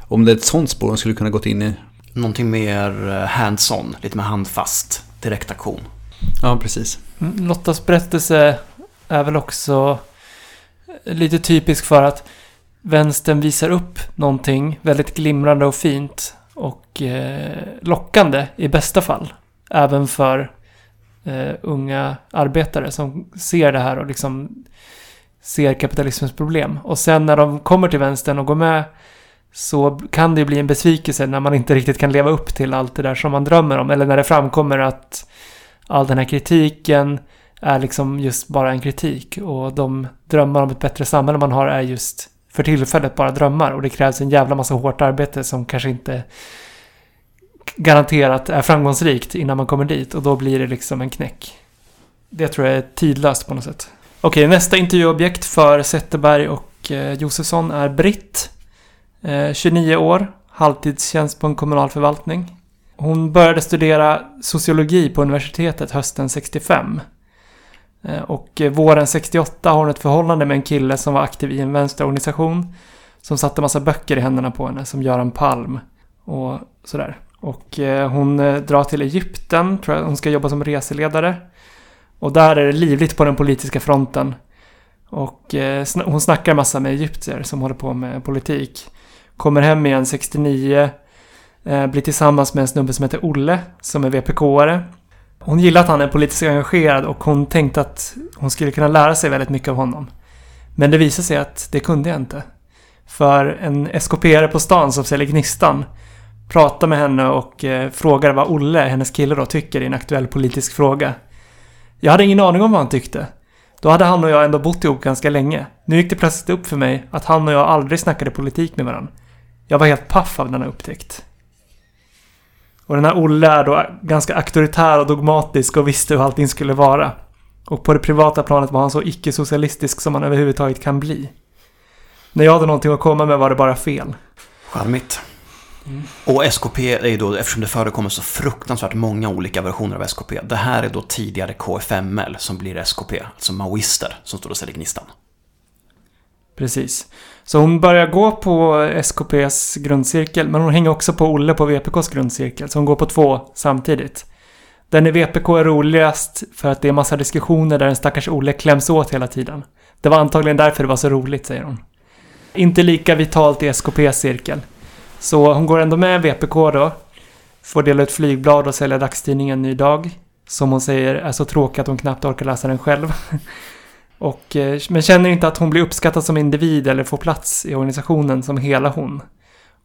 om det är ett sånt spår hon skulle kunna gått in i. Någonting mer eh, hands-on, lite mer handfast, direktaktion. Ja, precis. Mm, Lottas berättelse är väl också lite typisk för att vänstern visar upp någonting väldigt glimrande och fint och eh, lockande i bästa fall. Även för eh, unga arbetare som ser det här och liksom ser kapitalismens problem. Och sen när de kommer till vänstern och går med så kan det ju bli en besvikelse när man inte riktigt kan leva upp till allt det där som man drömmer om. Eller när det framkommer att all den här kritiken är liksom just bara en kritik. Och de drömmar om ett bättre samhälle man har är just för tillfället bara drömmar. Och det krävs en jävla massa hårt arbete som kanske inte garanterat är framgångsrikt innan man kommer dit. Och då blir det liksom en knäck. Det tror jag är tidlöst på något sätt. Okej, nästa intervjuobjekt för Zetterberg och eh, Josefsson är Britt. Eh, 29 år, halvtidstjänst på en kommunal förvaltning. Hon började studera sociologi på universitetet hösten 65. Eh, och våren 68 har hon ett förhållande med en kille som var aktiv i en vänsterorganisation. Som satte massa böcker i händerna på henne, som Göran Palm. Och sådär. Och eh, hon eh, drar till Egypten, tror jag. Hon ska jobba som reseledare. Och där är det livligt på den politiska fronten. Och hon snackar massa med egyptier som håller på med politik. Kommer hem igen 69. Eh, blir tillsammans med en snubbe som heter Olle, som är VPK-are. Hon gillar att han är politiskt engagerad och hon tänkte att hon skulle kunna lära sig väldigt mycket av honom. Men det visade sig att det kunde jag inte. För en SKP-are på stan som säljer Gnistan pratar med henne och eh, frågar vad Olle, hennes kille då, tycker i en aktuell politisk fråga. Jag hade ingen aning om vad han tyckte. Då hade han och jag ändå bott ihop ganska länge. Nu gick det plötsligt upp för mig att han och jag aldrig snackade politik med varandra. Jag var helt paff av denna upptäckt. Och den här Olle är då ganska auktoritär och dogmatisk och visste hur allting skulle vara. Och på det privata planet var han så icke-socialistisk som man överhuvudtaget kan bli. När jag hade någonting att komma med var det bara fel. Charmigt. Och SKP är ju då, eftersom det förekommer så fruktansvärt många olika versioner av SKP. Det här är då tidigare KFML som blir SKP, alltså maoister som står och säljer Gnistan. Precis. Så hon börjar gå på SKPs grundcirkel, men hon hänger också på Olle på VPKs grundcirkel. Så hon går på två samtidigt. Den i VPK är roligast för att det är massa diskussioner där den stackars Olle kläms åt hela tiden. Det var antagligen därför det var så roligt, säger hon. Inte lika vitalt i SKPs cirkel. Så hon går ändå med VPK då. Får dela ut flygblad och sälja dagstidningen Ny Dag. Som hon säger är så tråkig att hon knappt orkar läsa den själv. och, eh, men känner inte att hon blir uppskattad som individ eller får plats i organisationen som hela hon.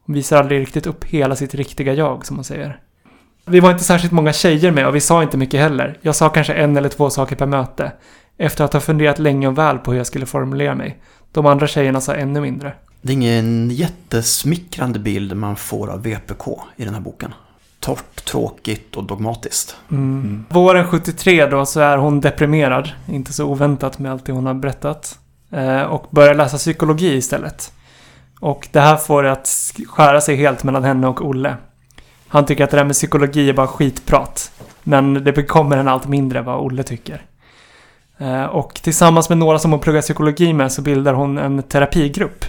Hon visar aldrig riktigt upp hela sitt riktiga jag, som hon säger. Vi var inte särskilt många tjejer med och vi sa inte mycket heller. Jag sa kanske en eller två saker per möte. Efter att ha funderat länge och väl på hur jag skulle formulera mig. De andra tjejerna sa ännu mindre. Det är ingen jättesmickrande bild man får av VPK i den här boken. Torrt, tråkigt och dogmatiskt. Mm. Våren 73 då så är hon deprimerad. Inte så oväntat med allt det hon har berättat. Eh, och börjar läsa psykologi istället. Och det här får det att skära sig helt mellan henne och Olle. Han tycker att det där med psykologi är bara skitprat. Men det bekommer henne allt mindre vad Olle tycker. Eh, och tillsammans med några som hon pluggar psykologi med så bildar hon en terapigrupp.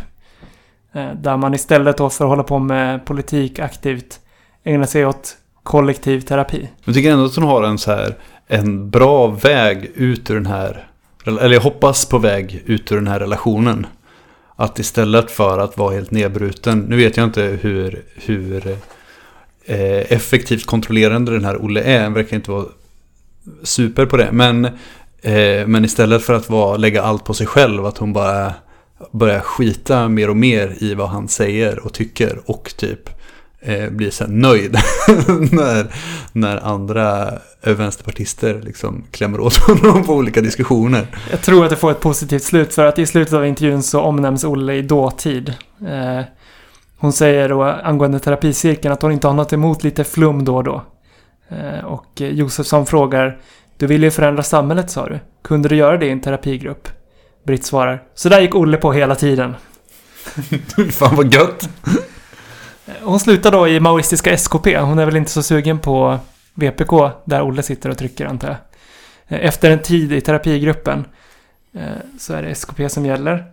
Eh, där man istället då för att hålla på med politik aktivt Ägna sig åt kollektiv terapi. Jag tycker ändå att hon har en så här en bra väg ut ur den här eller jag hoppas på väg ut ur den här relationen. Att istället för att vara helt nedbruten, nu vet jag inte hur, hur eh, effektivt kontrollerande den här Olle är, han verkar inte vara super på det. Men, eh, men istället för att vara, lägga allt på sig själv, att hon bara börjar skita mer och mer i vad han säger och tycker och typ eh, blir sen nöjd när, när andra vänsterpartister liksom klämmer åt honom på olika diskussioner. Jag tror att det får ett positivt slut för att i slutet av intervjun så omnämns Olle i dåtid. Eh, hon säger då angående terapicirkeln att hon inte har något emot lite flum då och då. Eh, och Josefsson frågar Du vill ju förändra samhället sa du. Kunde du göra det i en terapigrupp? Britt svarar Så där gick Olle på hela tiden. Fan vad gött! Hon slutar då i maoistiska SKP. Hon är väl inte så sugen på VPK där Olle sitter och trycker antar jag. Efter en tid i terapigruppen eh, så är det SKP som gäller.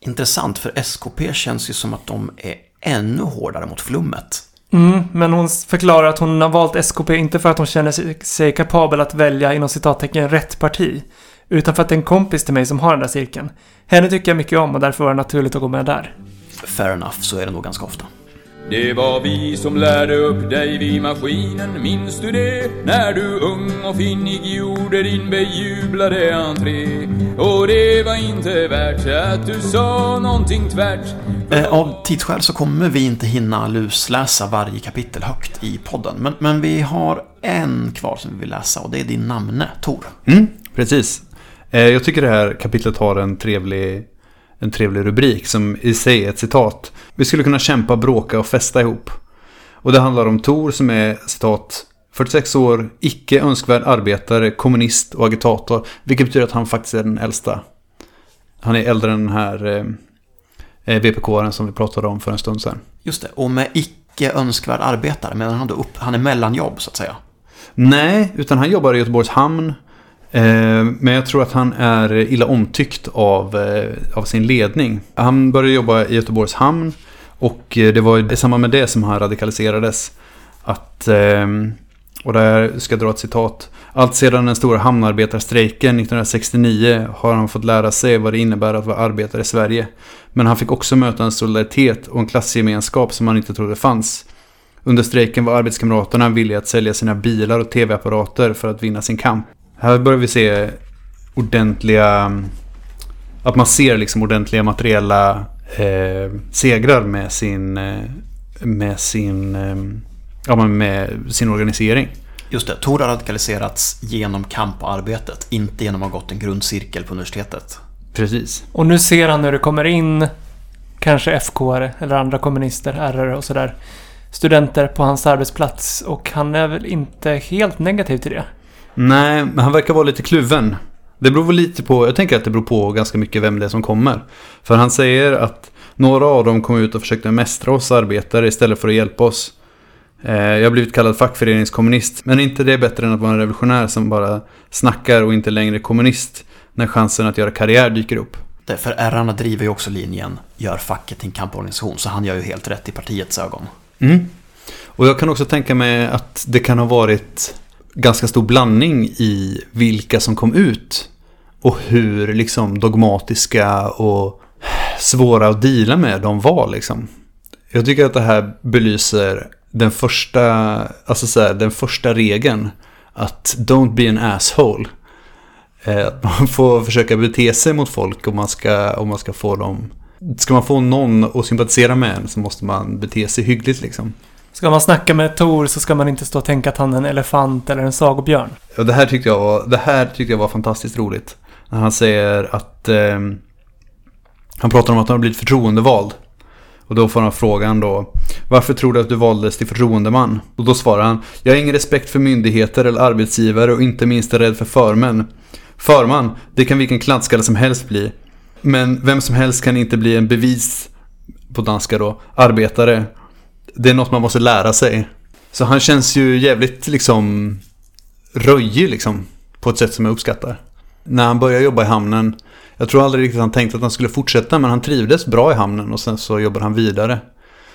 Intressant, för SKP känns ju som att de är ännu hårdare mot flummet. Mm, men hon förklarar att hon har valt SKP inte för att hon känner sig kapabel att välja inom citattecken rätt parti. Utan för att det är en kompis till mig som har den där cirkeln. Henne tycker jag mycket om och därför var det naturligt att gå med där. Fair enough, så är det nog ganska ofta. Det var vi som lärde upp dig vid maskinen, minns du det? När du ung och finnig gjorde din bejublade entré. Och det var inte värt att du sa någonting tvärt. Eh, av tidsskäl så kommer vi inte hinna lusläsa varje kapitel högt i podden. Men, men vi har en kvar som vi vill läsa och det är din namne, Tor. Mm, precis. Eh, jag tycker det här kapitlet har en trevlig en trevlig rubrik som i sig är ett citat. Vi skulle kunna kämpa, bråka och festa ihop. Och det handlar om Tor som är citat 46 år, icke önskvärd arbetare, kommunist och agitator. Vilket betyder att han faktiskt är den äldsta. Han är äldre än den här eh, vpk som vi pratade om för en stund sedan. Just det, och med icke önskvärd arbetare, men han, då upp, han är mellanjobb så att säga. Nej, utan han jobbar i Göteborgs hamn. Eh, men jag tror att han är illa omtyckt av, eh, av sin ledning. Han började jobba i Göteborgs hamn och eh, det var i samband med det som han radikaliserades. Att, och där ska jag dra ett citat. Allt sedan den stora hamnarbetarstrejken 1969 har han fått lära sig vad det innebär att vara arbetare i Sverige. Men han fick också möta en solidaritet och en klassgemenskap som han inte trodde fanns. Under strejken var arbetskamraterna villiga att sälja sina bilar och tv-apparater för att vinna sin kamp. Här börjar vi se ordentliga... Att man ser liksom ordentliga materiella eh, segrar med sin... Eh, med sin... Eh, ja, med sin organisering. Just det, Tor har radikaliserats genom kamp och arbetet, inte genom att ha gått en grundcirkel på universitetet. Precis. Och nu ser han hur det kommer in kanske FK eller andra kommunister, RR och sådär. Studenter på hans arbetsplats och han är väl inte helt negativ till det. Nej, men han verkar vara lite kluven. Det beror väl lite på, jag tänker att det beror på ganska mycket vem det är som kommer. För han säger att några av dem kom ut och försökte mästra oss arbetare istället för att hjälpa oss. Eh, jag har blivit kallad fackföreningskommunist, men inte det är bättre än att vara en revolutionär som bara snackar och inte längre är kommunist när chansen att göra karriär dyker upp. För ärrarna driver ju också linjen gör facket till en kamporganisation, så han gör ju helt rätt i partiets ögon. Mm. Och jag kan också tänka mig att det kan ha varit ganska stor blandning i vilka som kom ut och hur liksom dogmatiska och svåra att deala med de var liksom. Jag tycker att det här belyser den första, alltså så här, den första regeln. Att don't be an asshole. Eh, att man får försöka bete sig mot folk om man ska, om man ska få dem... Ska man få någon att sympatisera med en så måste man bete sig hyggligt liksom. Ska man snacka med Tor så ska man inte stå och tänka att han är en elefant eller en sagobjörn. Och det här tyckte jag var, det här tyckte jag var fantastiskt roligt. När han säger att... Eh, han pratar om att han har blivit förtroendevald. Och då får han frågan då. Varför tror du att du valdes till förtroendeman? Och då svarar han. Jag har ingen respekt för myndigheter eller arbetsgivare och inte minst är rädd för förmän. Förman, det kan vilken klantskalle som helst bli. Men vem som helst kan inte bli en bevis, på danska då, arbetare. Det är något man måste lära sig. Så han känns ju jävligt liksom röjig liksom. På ett sätt som jag uppskattar. När han började jobba i hamnen. Jag tror aldrig riktigt han tänkte att han skulle fortsätta men han trivdes bra i hamnen och sen så jobbade han vidare.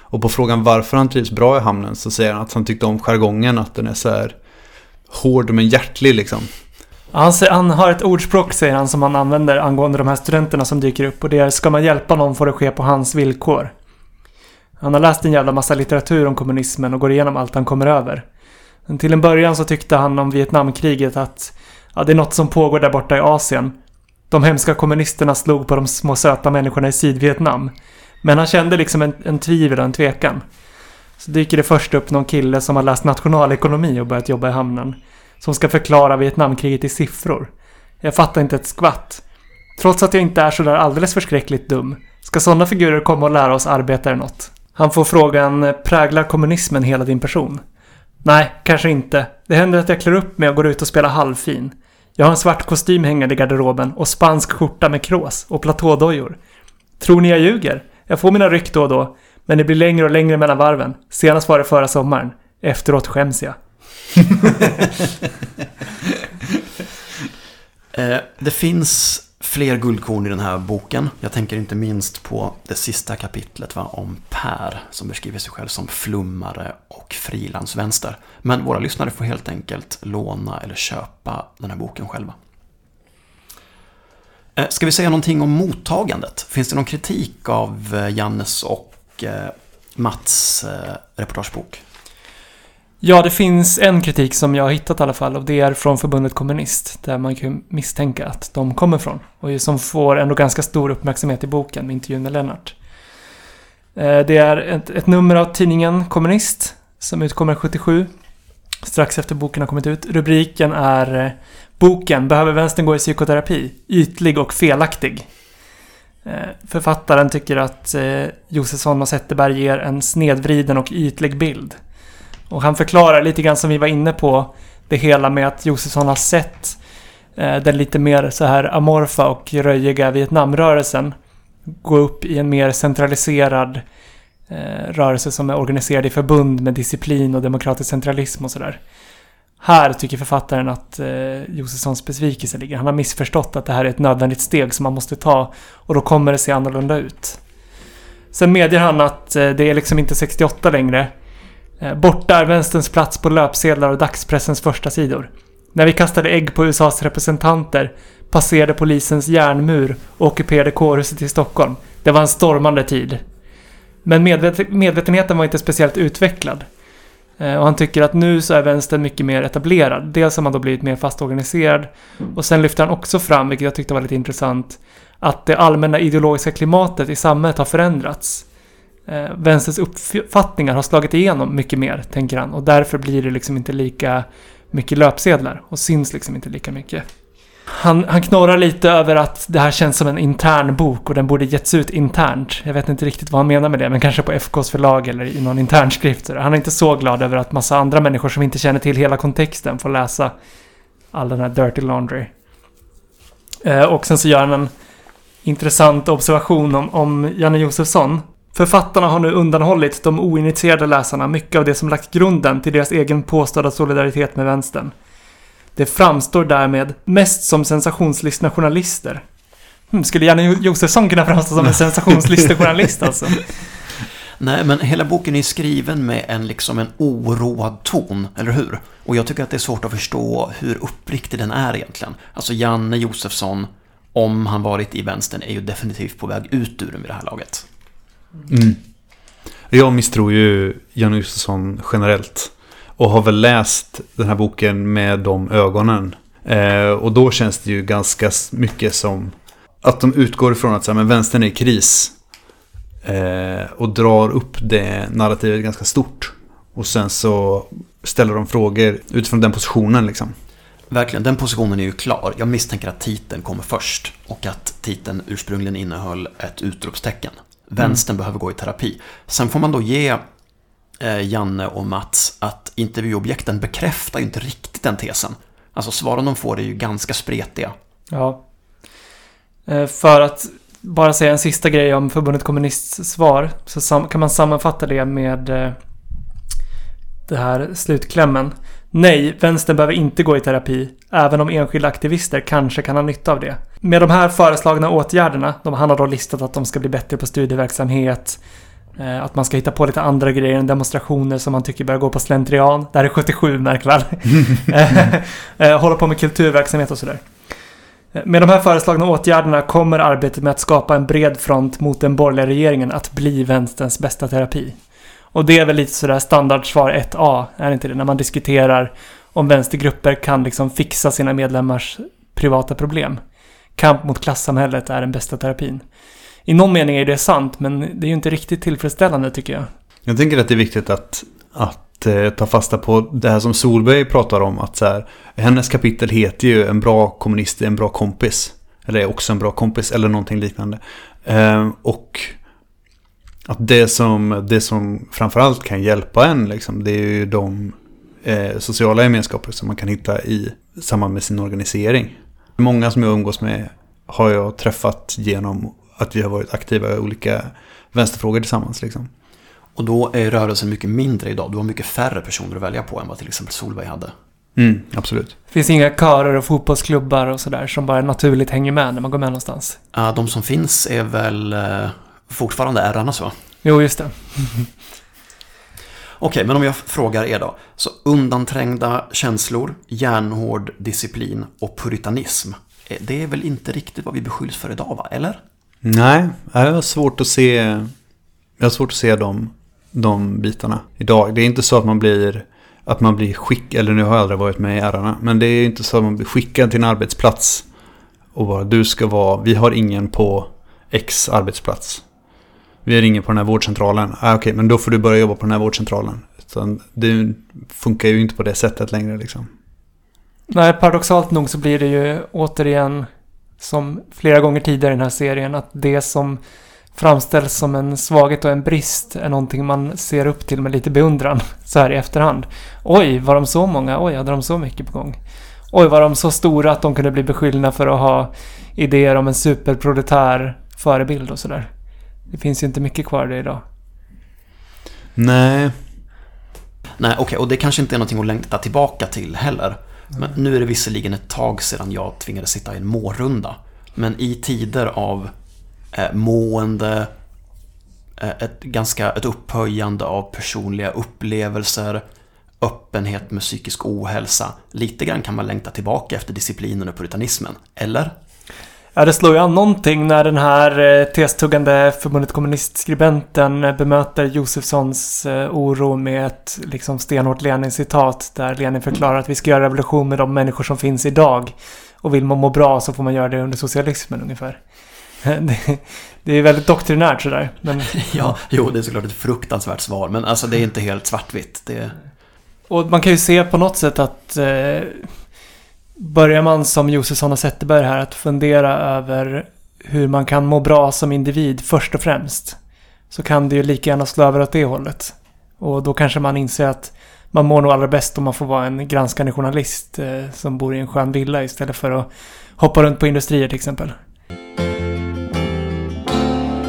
Och på frågan varför han trivs bra i hamnen så säger han att han tyckte om jargongen. Att den är så här hård men hjärtlig liksom. Han, sä- han har ett ordspråk säger han som han använder angående de här studenterna som dyker upp och det är ska man hjälpa någon får det ske på hans villkor. Han har läst en jävla massa litteratur om kommunismen och går igenom allt han kommer över. Men till en början så tyckte han om Vietnamkriget att ja, det är något som pågår där borta i Asien. De hemska kommunisterna slog på de små söta människorna i Sydvietnam. Men han kände liksom en, en tvivel och en tvekan. Så dyker det först upp någon kille som har läst nationalekonomi och börjat jobba i hamnen. Som ska förklara Vietnamkriget i siffror. Jag fattar inte ett skvatt. Trots att jag inte är sådär alldeles förskräckligt dum. Ska sådana figurer komma och lära oss arbetare något? Han får frågan, präglar kommunismen hela din person? Nej, kanske inte. Det händer att jag klär upp mig och går ut och spelar halvfin. Jag har en svart kostym hängande i garderoben och spansk skjorta med krås och platådojor. Tror ni jag ljuger? Jag får mina ryck då och då. Men det blir längre och längre mellan varven. Senast var det förra sommaren. Efteråt skäms jag. Eh, Det finns fler guldkorn i den här boken. Jag tänker inte minst på det sista kapitlet va, om Per som beskriver sig själv som flummare och frilansvänster. Men våra lyssnare får helt enkelt låna eller köpa den här boken själva. Eh, ska vi säga någonting om mottagandet? Finns det någon kritik av eh, Jannes och eh, Mats reportagebok? Ja, det finns en kritik som jag har hittat i alla fall och det är från förbundet Kommunist. Där man kan misstänka att de kommer från. Och som får ändå ganska stor uppmärksamhet i boken med intervjun med Lennart. Eh, det är ett, ett nummer av tidningen Kommunist som utkommer 77. Strax efter boken har kommit ut. Rubriken är eh, Boken Behöver vänstern gå i psykoterapi? Ytlig och felaktig. Eh, författaren tycker att Josefsson och Zetterberg ger en snedvriden och ytlig bild. Och han förklarar lite grann som vi var inne på det hela med att Josefsson har sett eh, den lite mer så här amorfa och röjiga Vietnamrörelsen gå upp i en mer centraliserad eh, rörelse som är organiserad i förbund med disciplin och demokratisk centralism och sådär. Här tycker författaren att eh, Josefssons besvikelse ligger. Han har missförstått att det här är ett nödvändigt steg som man måste ta och då kommer det se annorlunda ut. Sen medger han att eh, det är liksom inte 68 längre. Eh, borta är vänsterns plats på löpsedlar och dagspressens första sidor. När vi kastade ägg på USAs representanter passerade polisens järnmur och ockuperade kårhuset i Stockholm. Det var en stormande tid. Men medvet medvetenheten var inte speciellt utvecklad. Eh, och han tycker att nu så är vänstern mycket mer etablerad. Dels har man då blivit mer fast organiserad. Och sen lyfter han också fram, vilket jag tyckte var lite intressant, att det allmänna ideologiska klimatet i samhället har förändrats. Eh, vänsterns uppfattningar har slagit igenom mycket mer, tänker han. Och därför blir det liksom inte lika mycket löpsedlar och syns liksom inte lika mycket. Han, han knorrar lite över att det här känns som en intern bok och den borde getts ut internt. Jag vet inte riktigt vad han menar med det, men kanske på FKs förlag eller i någon intern skrift. Han är inte så glad över att massa andra människor som inte känner till hela kontexten får läsa all den här dirty laundry. Eh, och sen så gör han en intressant observation om, om Janne Josefsson. Författarna har nu undanhållit de oinitierade läsarna mycket av det som lagt grunden till deras egen påstådda solidaritet med vänstern. Det framstår därmed mest som sensationslystna journalister. Hmm, skulle Janne Jo- Josefsson kunna framstå som en sensationslysten journalist alltså? Nej, men hela boken är skriven med en, liksom en oroad ton, eller hur? Och jag tycker att det är svårt att förstå hur uppriktig den är egentligen. Alltså Janne Josefsson om han varit i vänstern, är ju definitivt på väg ut ur den vid det här laget. Mm. Jag misstror ju Jan Josefsson generellt. Och har väl läst den här boken med de ögonen. Eh, och då känns det ju ganska mycket som att de utgår ifrån att så här, men vänstern är i kris. Eh, och drar upp det narrativet ganska stort. Och sen så ställer de frågor utifrån den positionen liksom. Verkligen, den positionen är ju klar. Jag misstänker att titeln kommer först och att titeln ursprungligen innehöll ett utropstecken. Vänstern mm. behöver gå i terapi. Sen får man då ge eh, Janne och Mats att intervjuobjekten bekräftar ju inte riktigt den tesen. Alltså svaren de får är ju ganska spretiga. Ja. Eh, för att bara säga en sista grej om Förbundet Kommunists svar så kan man sammanfatta det med eh, det här slutklämmen. Nej, vänstern behöver inte gå i terapi, även om enskilda aktivister kanske kan ha nytta av det. Med de här föreslagna åtgärderna, de, han har då listat att de ska bli bättre på studieverksamhet, eh, att man ska hitta på lite andra grejer än demonstrationer som man tycker börjar gå på slentrian. Det här är 77 märk väl. Eh, hålla på med kulturverksamhet och sådär. Med de här föreslagna åtgärderna kommer arbetet med att skapa en bred front mot den borgerliga regeringen att bli vänsterns bästa terapi. Och det är väl lite sådär standardsvar 1A, är det inte det? När man diskuterar om vänstergrupper kan liksom fixa sina medlemmars privata problem. Kamp mot klassamhället är den bästa terapin. I någon mening är det sant, men det är ju inte riktigt tillfredsställande tycker jag. Jag tänker att det är viktigt att, att eh, ta fasta på det här som Solberg pratar om. Att så här, hennes kapitel heter ju En bra kommunist är en bra kompis. Eller är också en bra kompis, eller någonting liknande. Eh, och att det som, det som framförallt kan hjälpa en, liksom, det är ju de eh, sociala gemenskaper som man kan hitta i samband med sin organisering. Många som jag umgås med har jag träffat genom att vi har varit aktiva i olika vänsterfrågor tillsammans. Liksom. Och då är rörelsen mycket mindre idag. Du har mycket färre personer att välja på än vad till exempel Solveig hade. Mm, absolut. Det finns inga körer och fotbollsklubbar och sådär som bara naturligt hänger med när man går med någonstans. Ja, de som finns är väl eh, fortfarande ärrarnas va? Jo, just det. Okej, men om jag frågar er då. Så undanträngda känslor, järnhård disciplin och puritanism. Eh, det är väl inte riktigt vad vi beskylls för idag, va? Eller? Nej, jag har svårt att se, jag har svårt att se de, de bitarna idag. Det är inte så att man blir, att man blir skickad, eller nu har jag aldrig varit med i ärarna, men det är inte så att man blir skickad till en arbetsplats och bara du ska vara, vi har ingen på X arbetsplats. Vi ringer på den här vårdcentralen. Ah, Okej, okay, men då får du börja jobba på den här vårdcentralen. Utan det funkar ju inte på det sättet längre liksom. Nej, paradoxalt nog så blir det ju återigen som flera gånger tidigare i den här serien att det som framställs som en svaghet och en brist är någonting man ser upp till med lite beundran så här i efterhand. Oj, var de så många? Oj, hade de så mycket på gång? Oj, var de så stora att de kunde bli beskyllda för att ha idéer om en superproletär förebild och sådär. Det finns ju inte mycket kvar av det idag. Nej. Nej, okej, okay, och det kanske inte är någonting att längta tillbaka till heller. Men nu är det visserligen ett tag sedan jag tvingades sitta i en mårunda. Men i tider av eh, mående, eh, ett, ganska, ett upphöjande av personliga upplevelser, öppenhet med psykisk ohälsa. Lite grann kan man längta tillbaka efter disciplinen och puritanismen. Eller? Ja, det slår ju an någonting när den här eh, testuggande förbundet kommunistskribenten bemöter Josefssons eh, oro med ett liksom stenhårt Lenin-citat där Lenin förklarar att vi ska göra revolution med de människor som finns idag. Och vill man må bra så får man göra det under socialismen ungefär. Det, det är väldigt doktrinärt sådär. Men... ja, jo, det är såklart ett fruktansvärt svar. Men alltså det är inte helt svartvitt. Det... Och man kan ju se på något sätt att eh, börjar man som Josefsson och Zetterberg här att fundera över hur man kan må bra som individ först och främst. Så kan det ju lika gärna slå över åt det hållet. Och då kanske man inser att man mår nog allra bäst om man får vara en granskande journalist eh, som bor i en skön villa istället för att hoppa runt på industrier till exempel.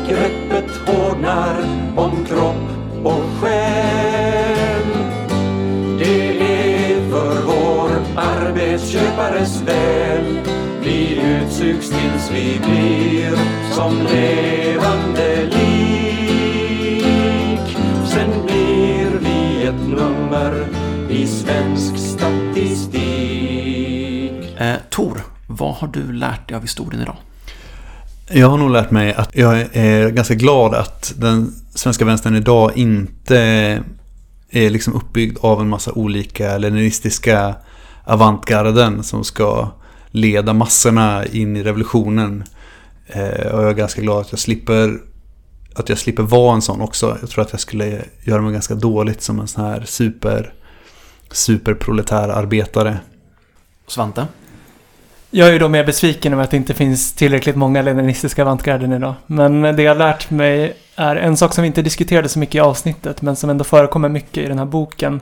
Greppet hårdnar om arbetsköpares väl. Vi utsugs tills vi blir som levande lik. Sen blir vi ett nummer i svensk statistik. Eh, Tor, vad har du lärt dig av historien idag? Jag har nog lärt mig att jag är ganska glad att den svenska vänstern idag inte är liksom uppbyggd av en massa olika leninistiska avantgarden som ska leda massorna in i revolutionen. Eh, och jag är ganska glad att jag slipper att jag slipper vara en sån också. Jag tror att jag skulle göra mig ganska dåligt som en sån här super superproletär arbetare. Svante? Jag är ju då mer besviken över att det inte finns tillräckligt många leninistiska avantgarden idag. Men det jag har lärt mig är en sak som vi inte diskuterade så mycket i avsnittet, men som ändå förekommer mycket i den här boken.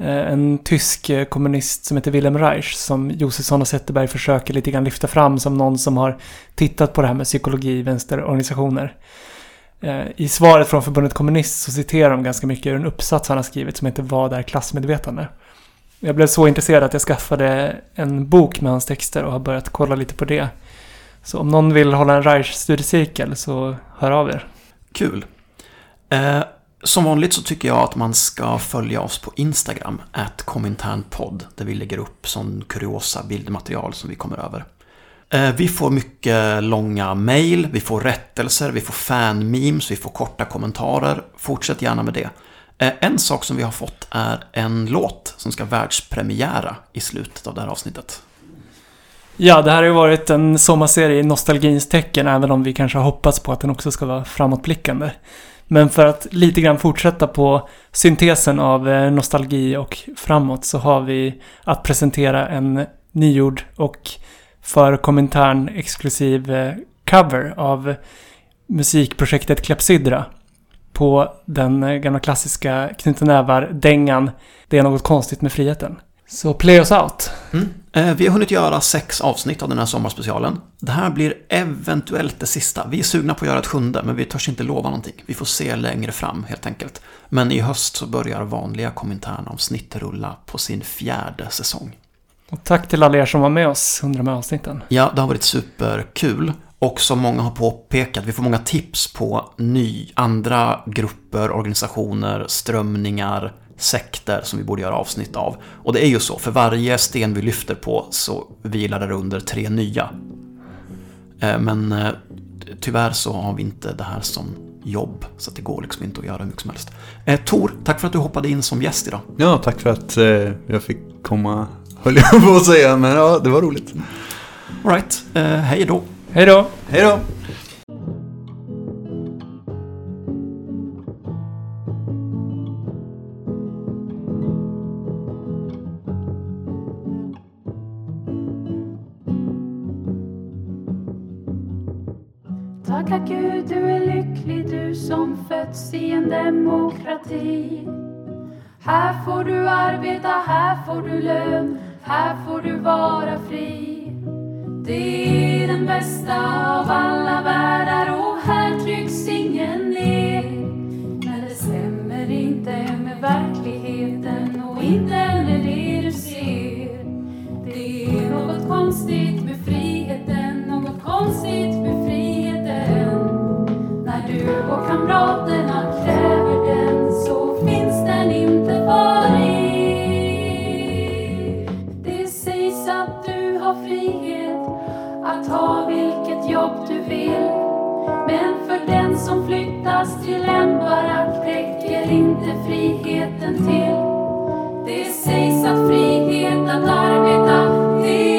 Eh, en tysk eh, kommunist som heter Wilhelm Reich, som Josefsson och Zetterberg försöker lite grann lyfta fram som någon som har tittat på det här med psykologi i vänsterorganisationer. Eh, I svaret från förbundet kommunist så citerar de ganska mycket ur en uppsats han har skrivit som heter Vad är klassmedvetande? Jag blev så intresserad att jag skaffade en bok med hans texter och har börjat kolla lite på det. Så om någon vill hålla en Reich-studiecirkel så hör av er. Kul. Eh, som vanligt så tycker jag att man ska följa oss på Instagram, at kominternpodd, där vi lägger upp sån kuriosa bildmaterial som vi kommer över. Eh, vi får mycket långa mail, vi får rättelser, vi får fan-memes, vi får korta kommentarer. Fortsätt gärna med det. Eh, en sak som vi har fått är en låt som ska världspremiära i slutet av det här avsnittet. Ja, det här har ju varit en sommarserie i nostalgins tecken, även om vi kanske har hoppats på att den också ska vara framåtblickande. Men för att lite grann fortsätta på syntesen av eh, nostalgi och framåt så har vi att presentera en nygjord och för kommentaren exklusiv eh, cover av musikprojektet Klepsydra på den eh, gamla klassiska Knuten Nävar-dängan Det är något konstigt med friheten. Så play us out. Mm. Eh, Vi har hunnit göra sex avsnitt av den här sommarspecialen. Det här blir eventuellt det sista. Vi är sugna på att göra ett sjunde, men vi törs inte lova någonting. Vi får se längre fram, helt enkelt. Men i höst så börjar vanliga kommentärnavsnitt rulla på sin fjärde säsong. Och tack till alla er som var med oss under de här avsnitten. Ja, det har varit superkul. Och som många har påpekat, vi får många tips på ny, andra grupper, organisationer, strömningar, sekter som vi borde göra avsnitt av. Och det är ju så, för varje sten vi lyfter på så vilar det under tre nya. Eh, Men eh, tyvärr så har vi inte det här som jobb, så det går liksom inte att göra hur mycket som helst. Eh, Tor, tack för att du hoppade in som gäst idag. Ja, tack för att jag fick komma, höll jag på att säga, men ja, det var roligt. All right, eh, hej då. Hej då! Hej då! Demokrati. Här får du arbeta, här får du lön, här får du vara fri. Det är den bästa av alla världar och här trycks ingen ner. Men det stämmer inte med verkligheten och inte med det du ser. Det är något konstigt med friheten, något konstigt med friheten. När du och kamrater att ha vilket jobb du vill. Men för den som flyttas till en barack räcker inte friheten till. Det sägs att frihet att arbeta, det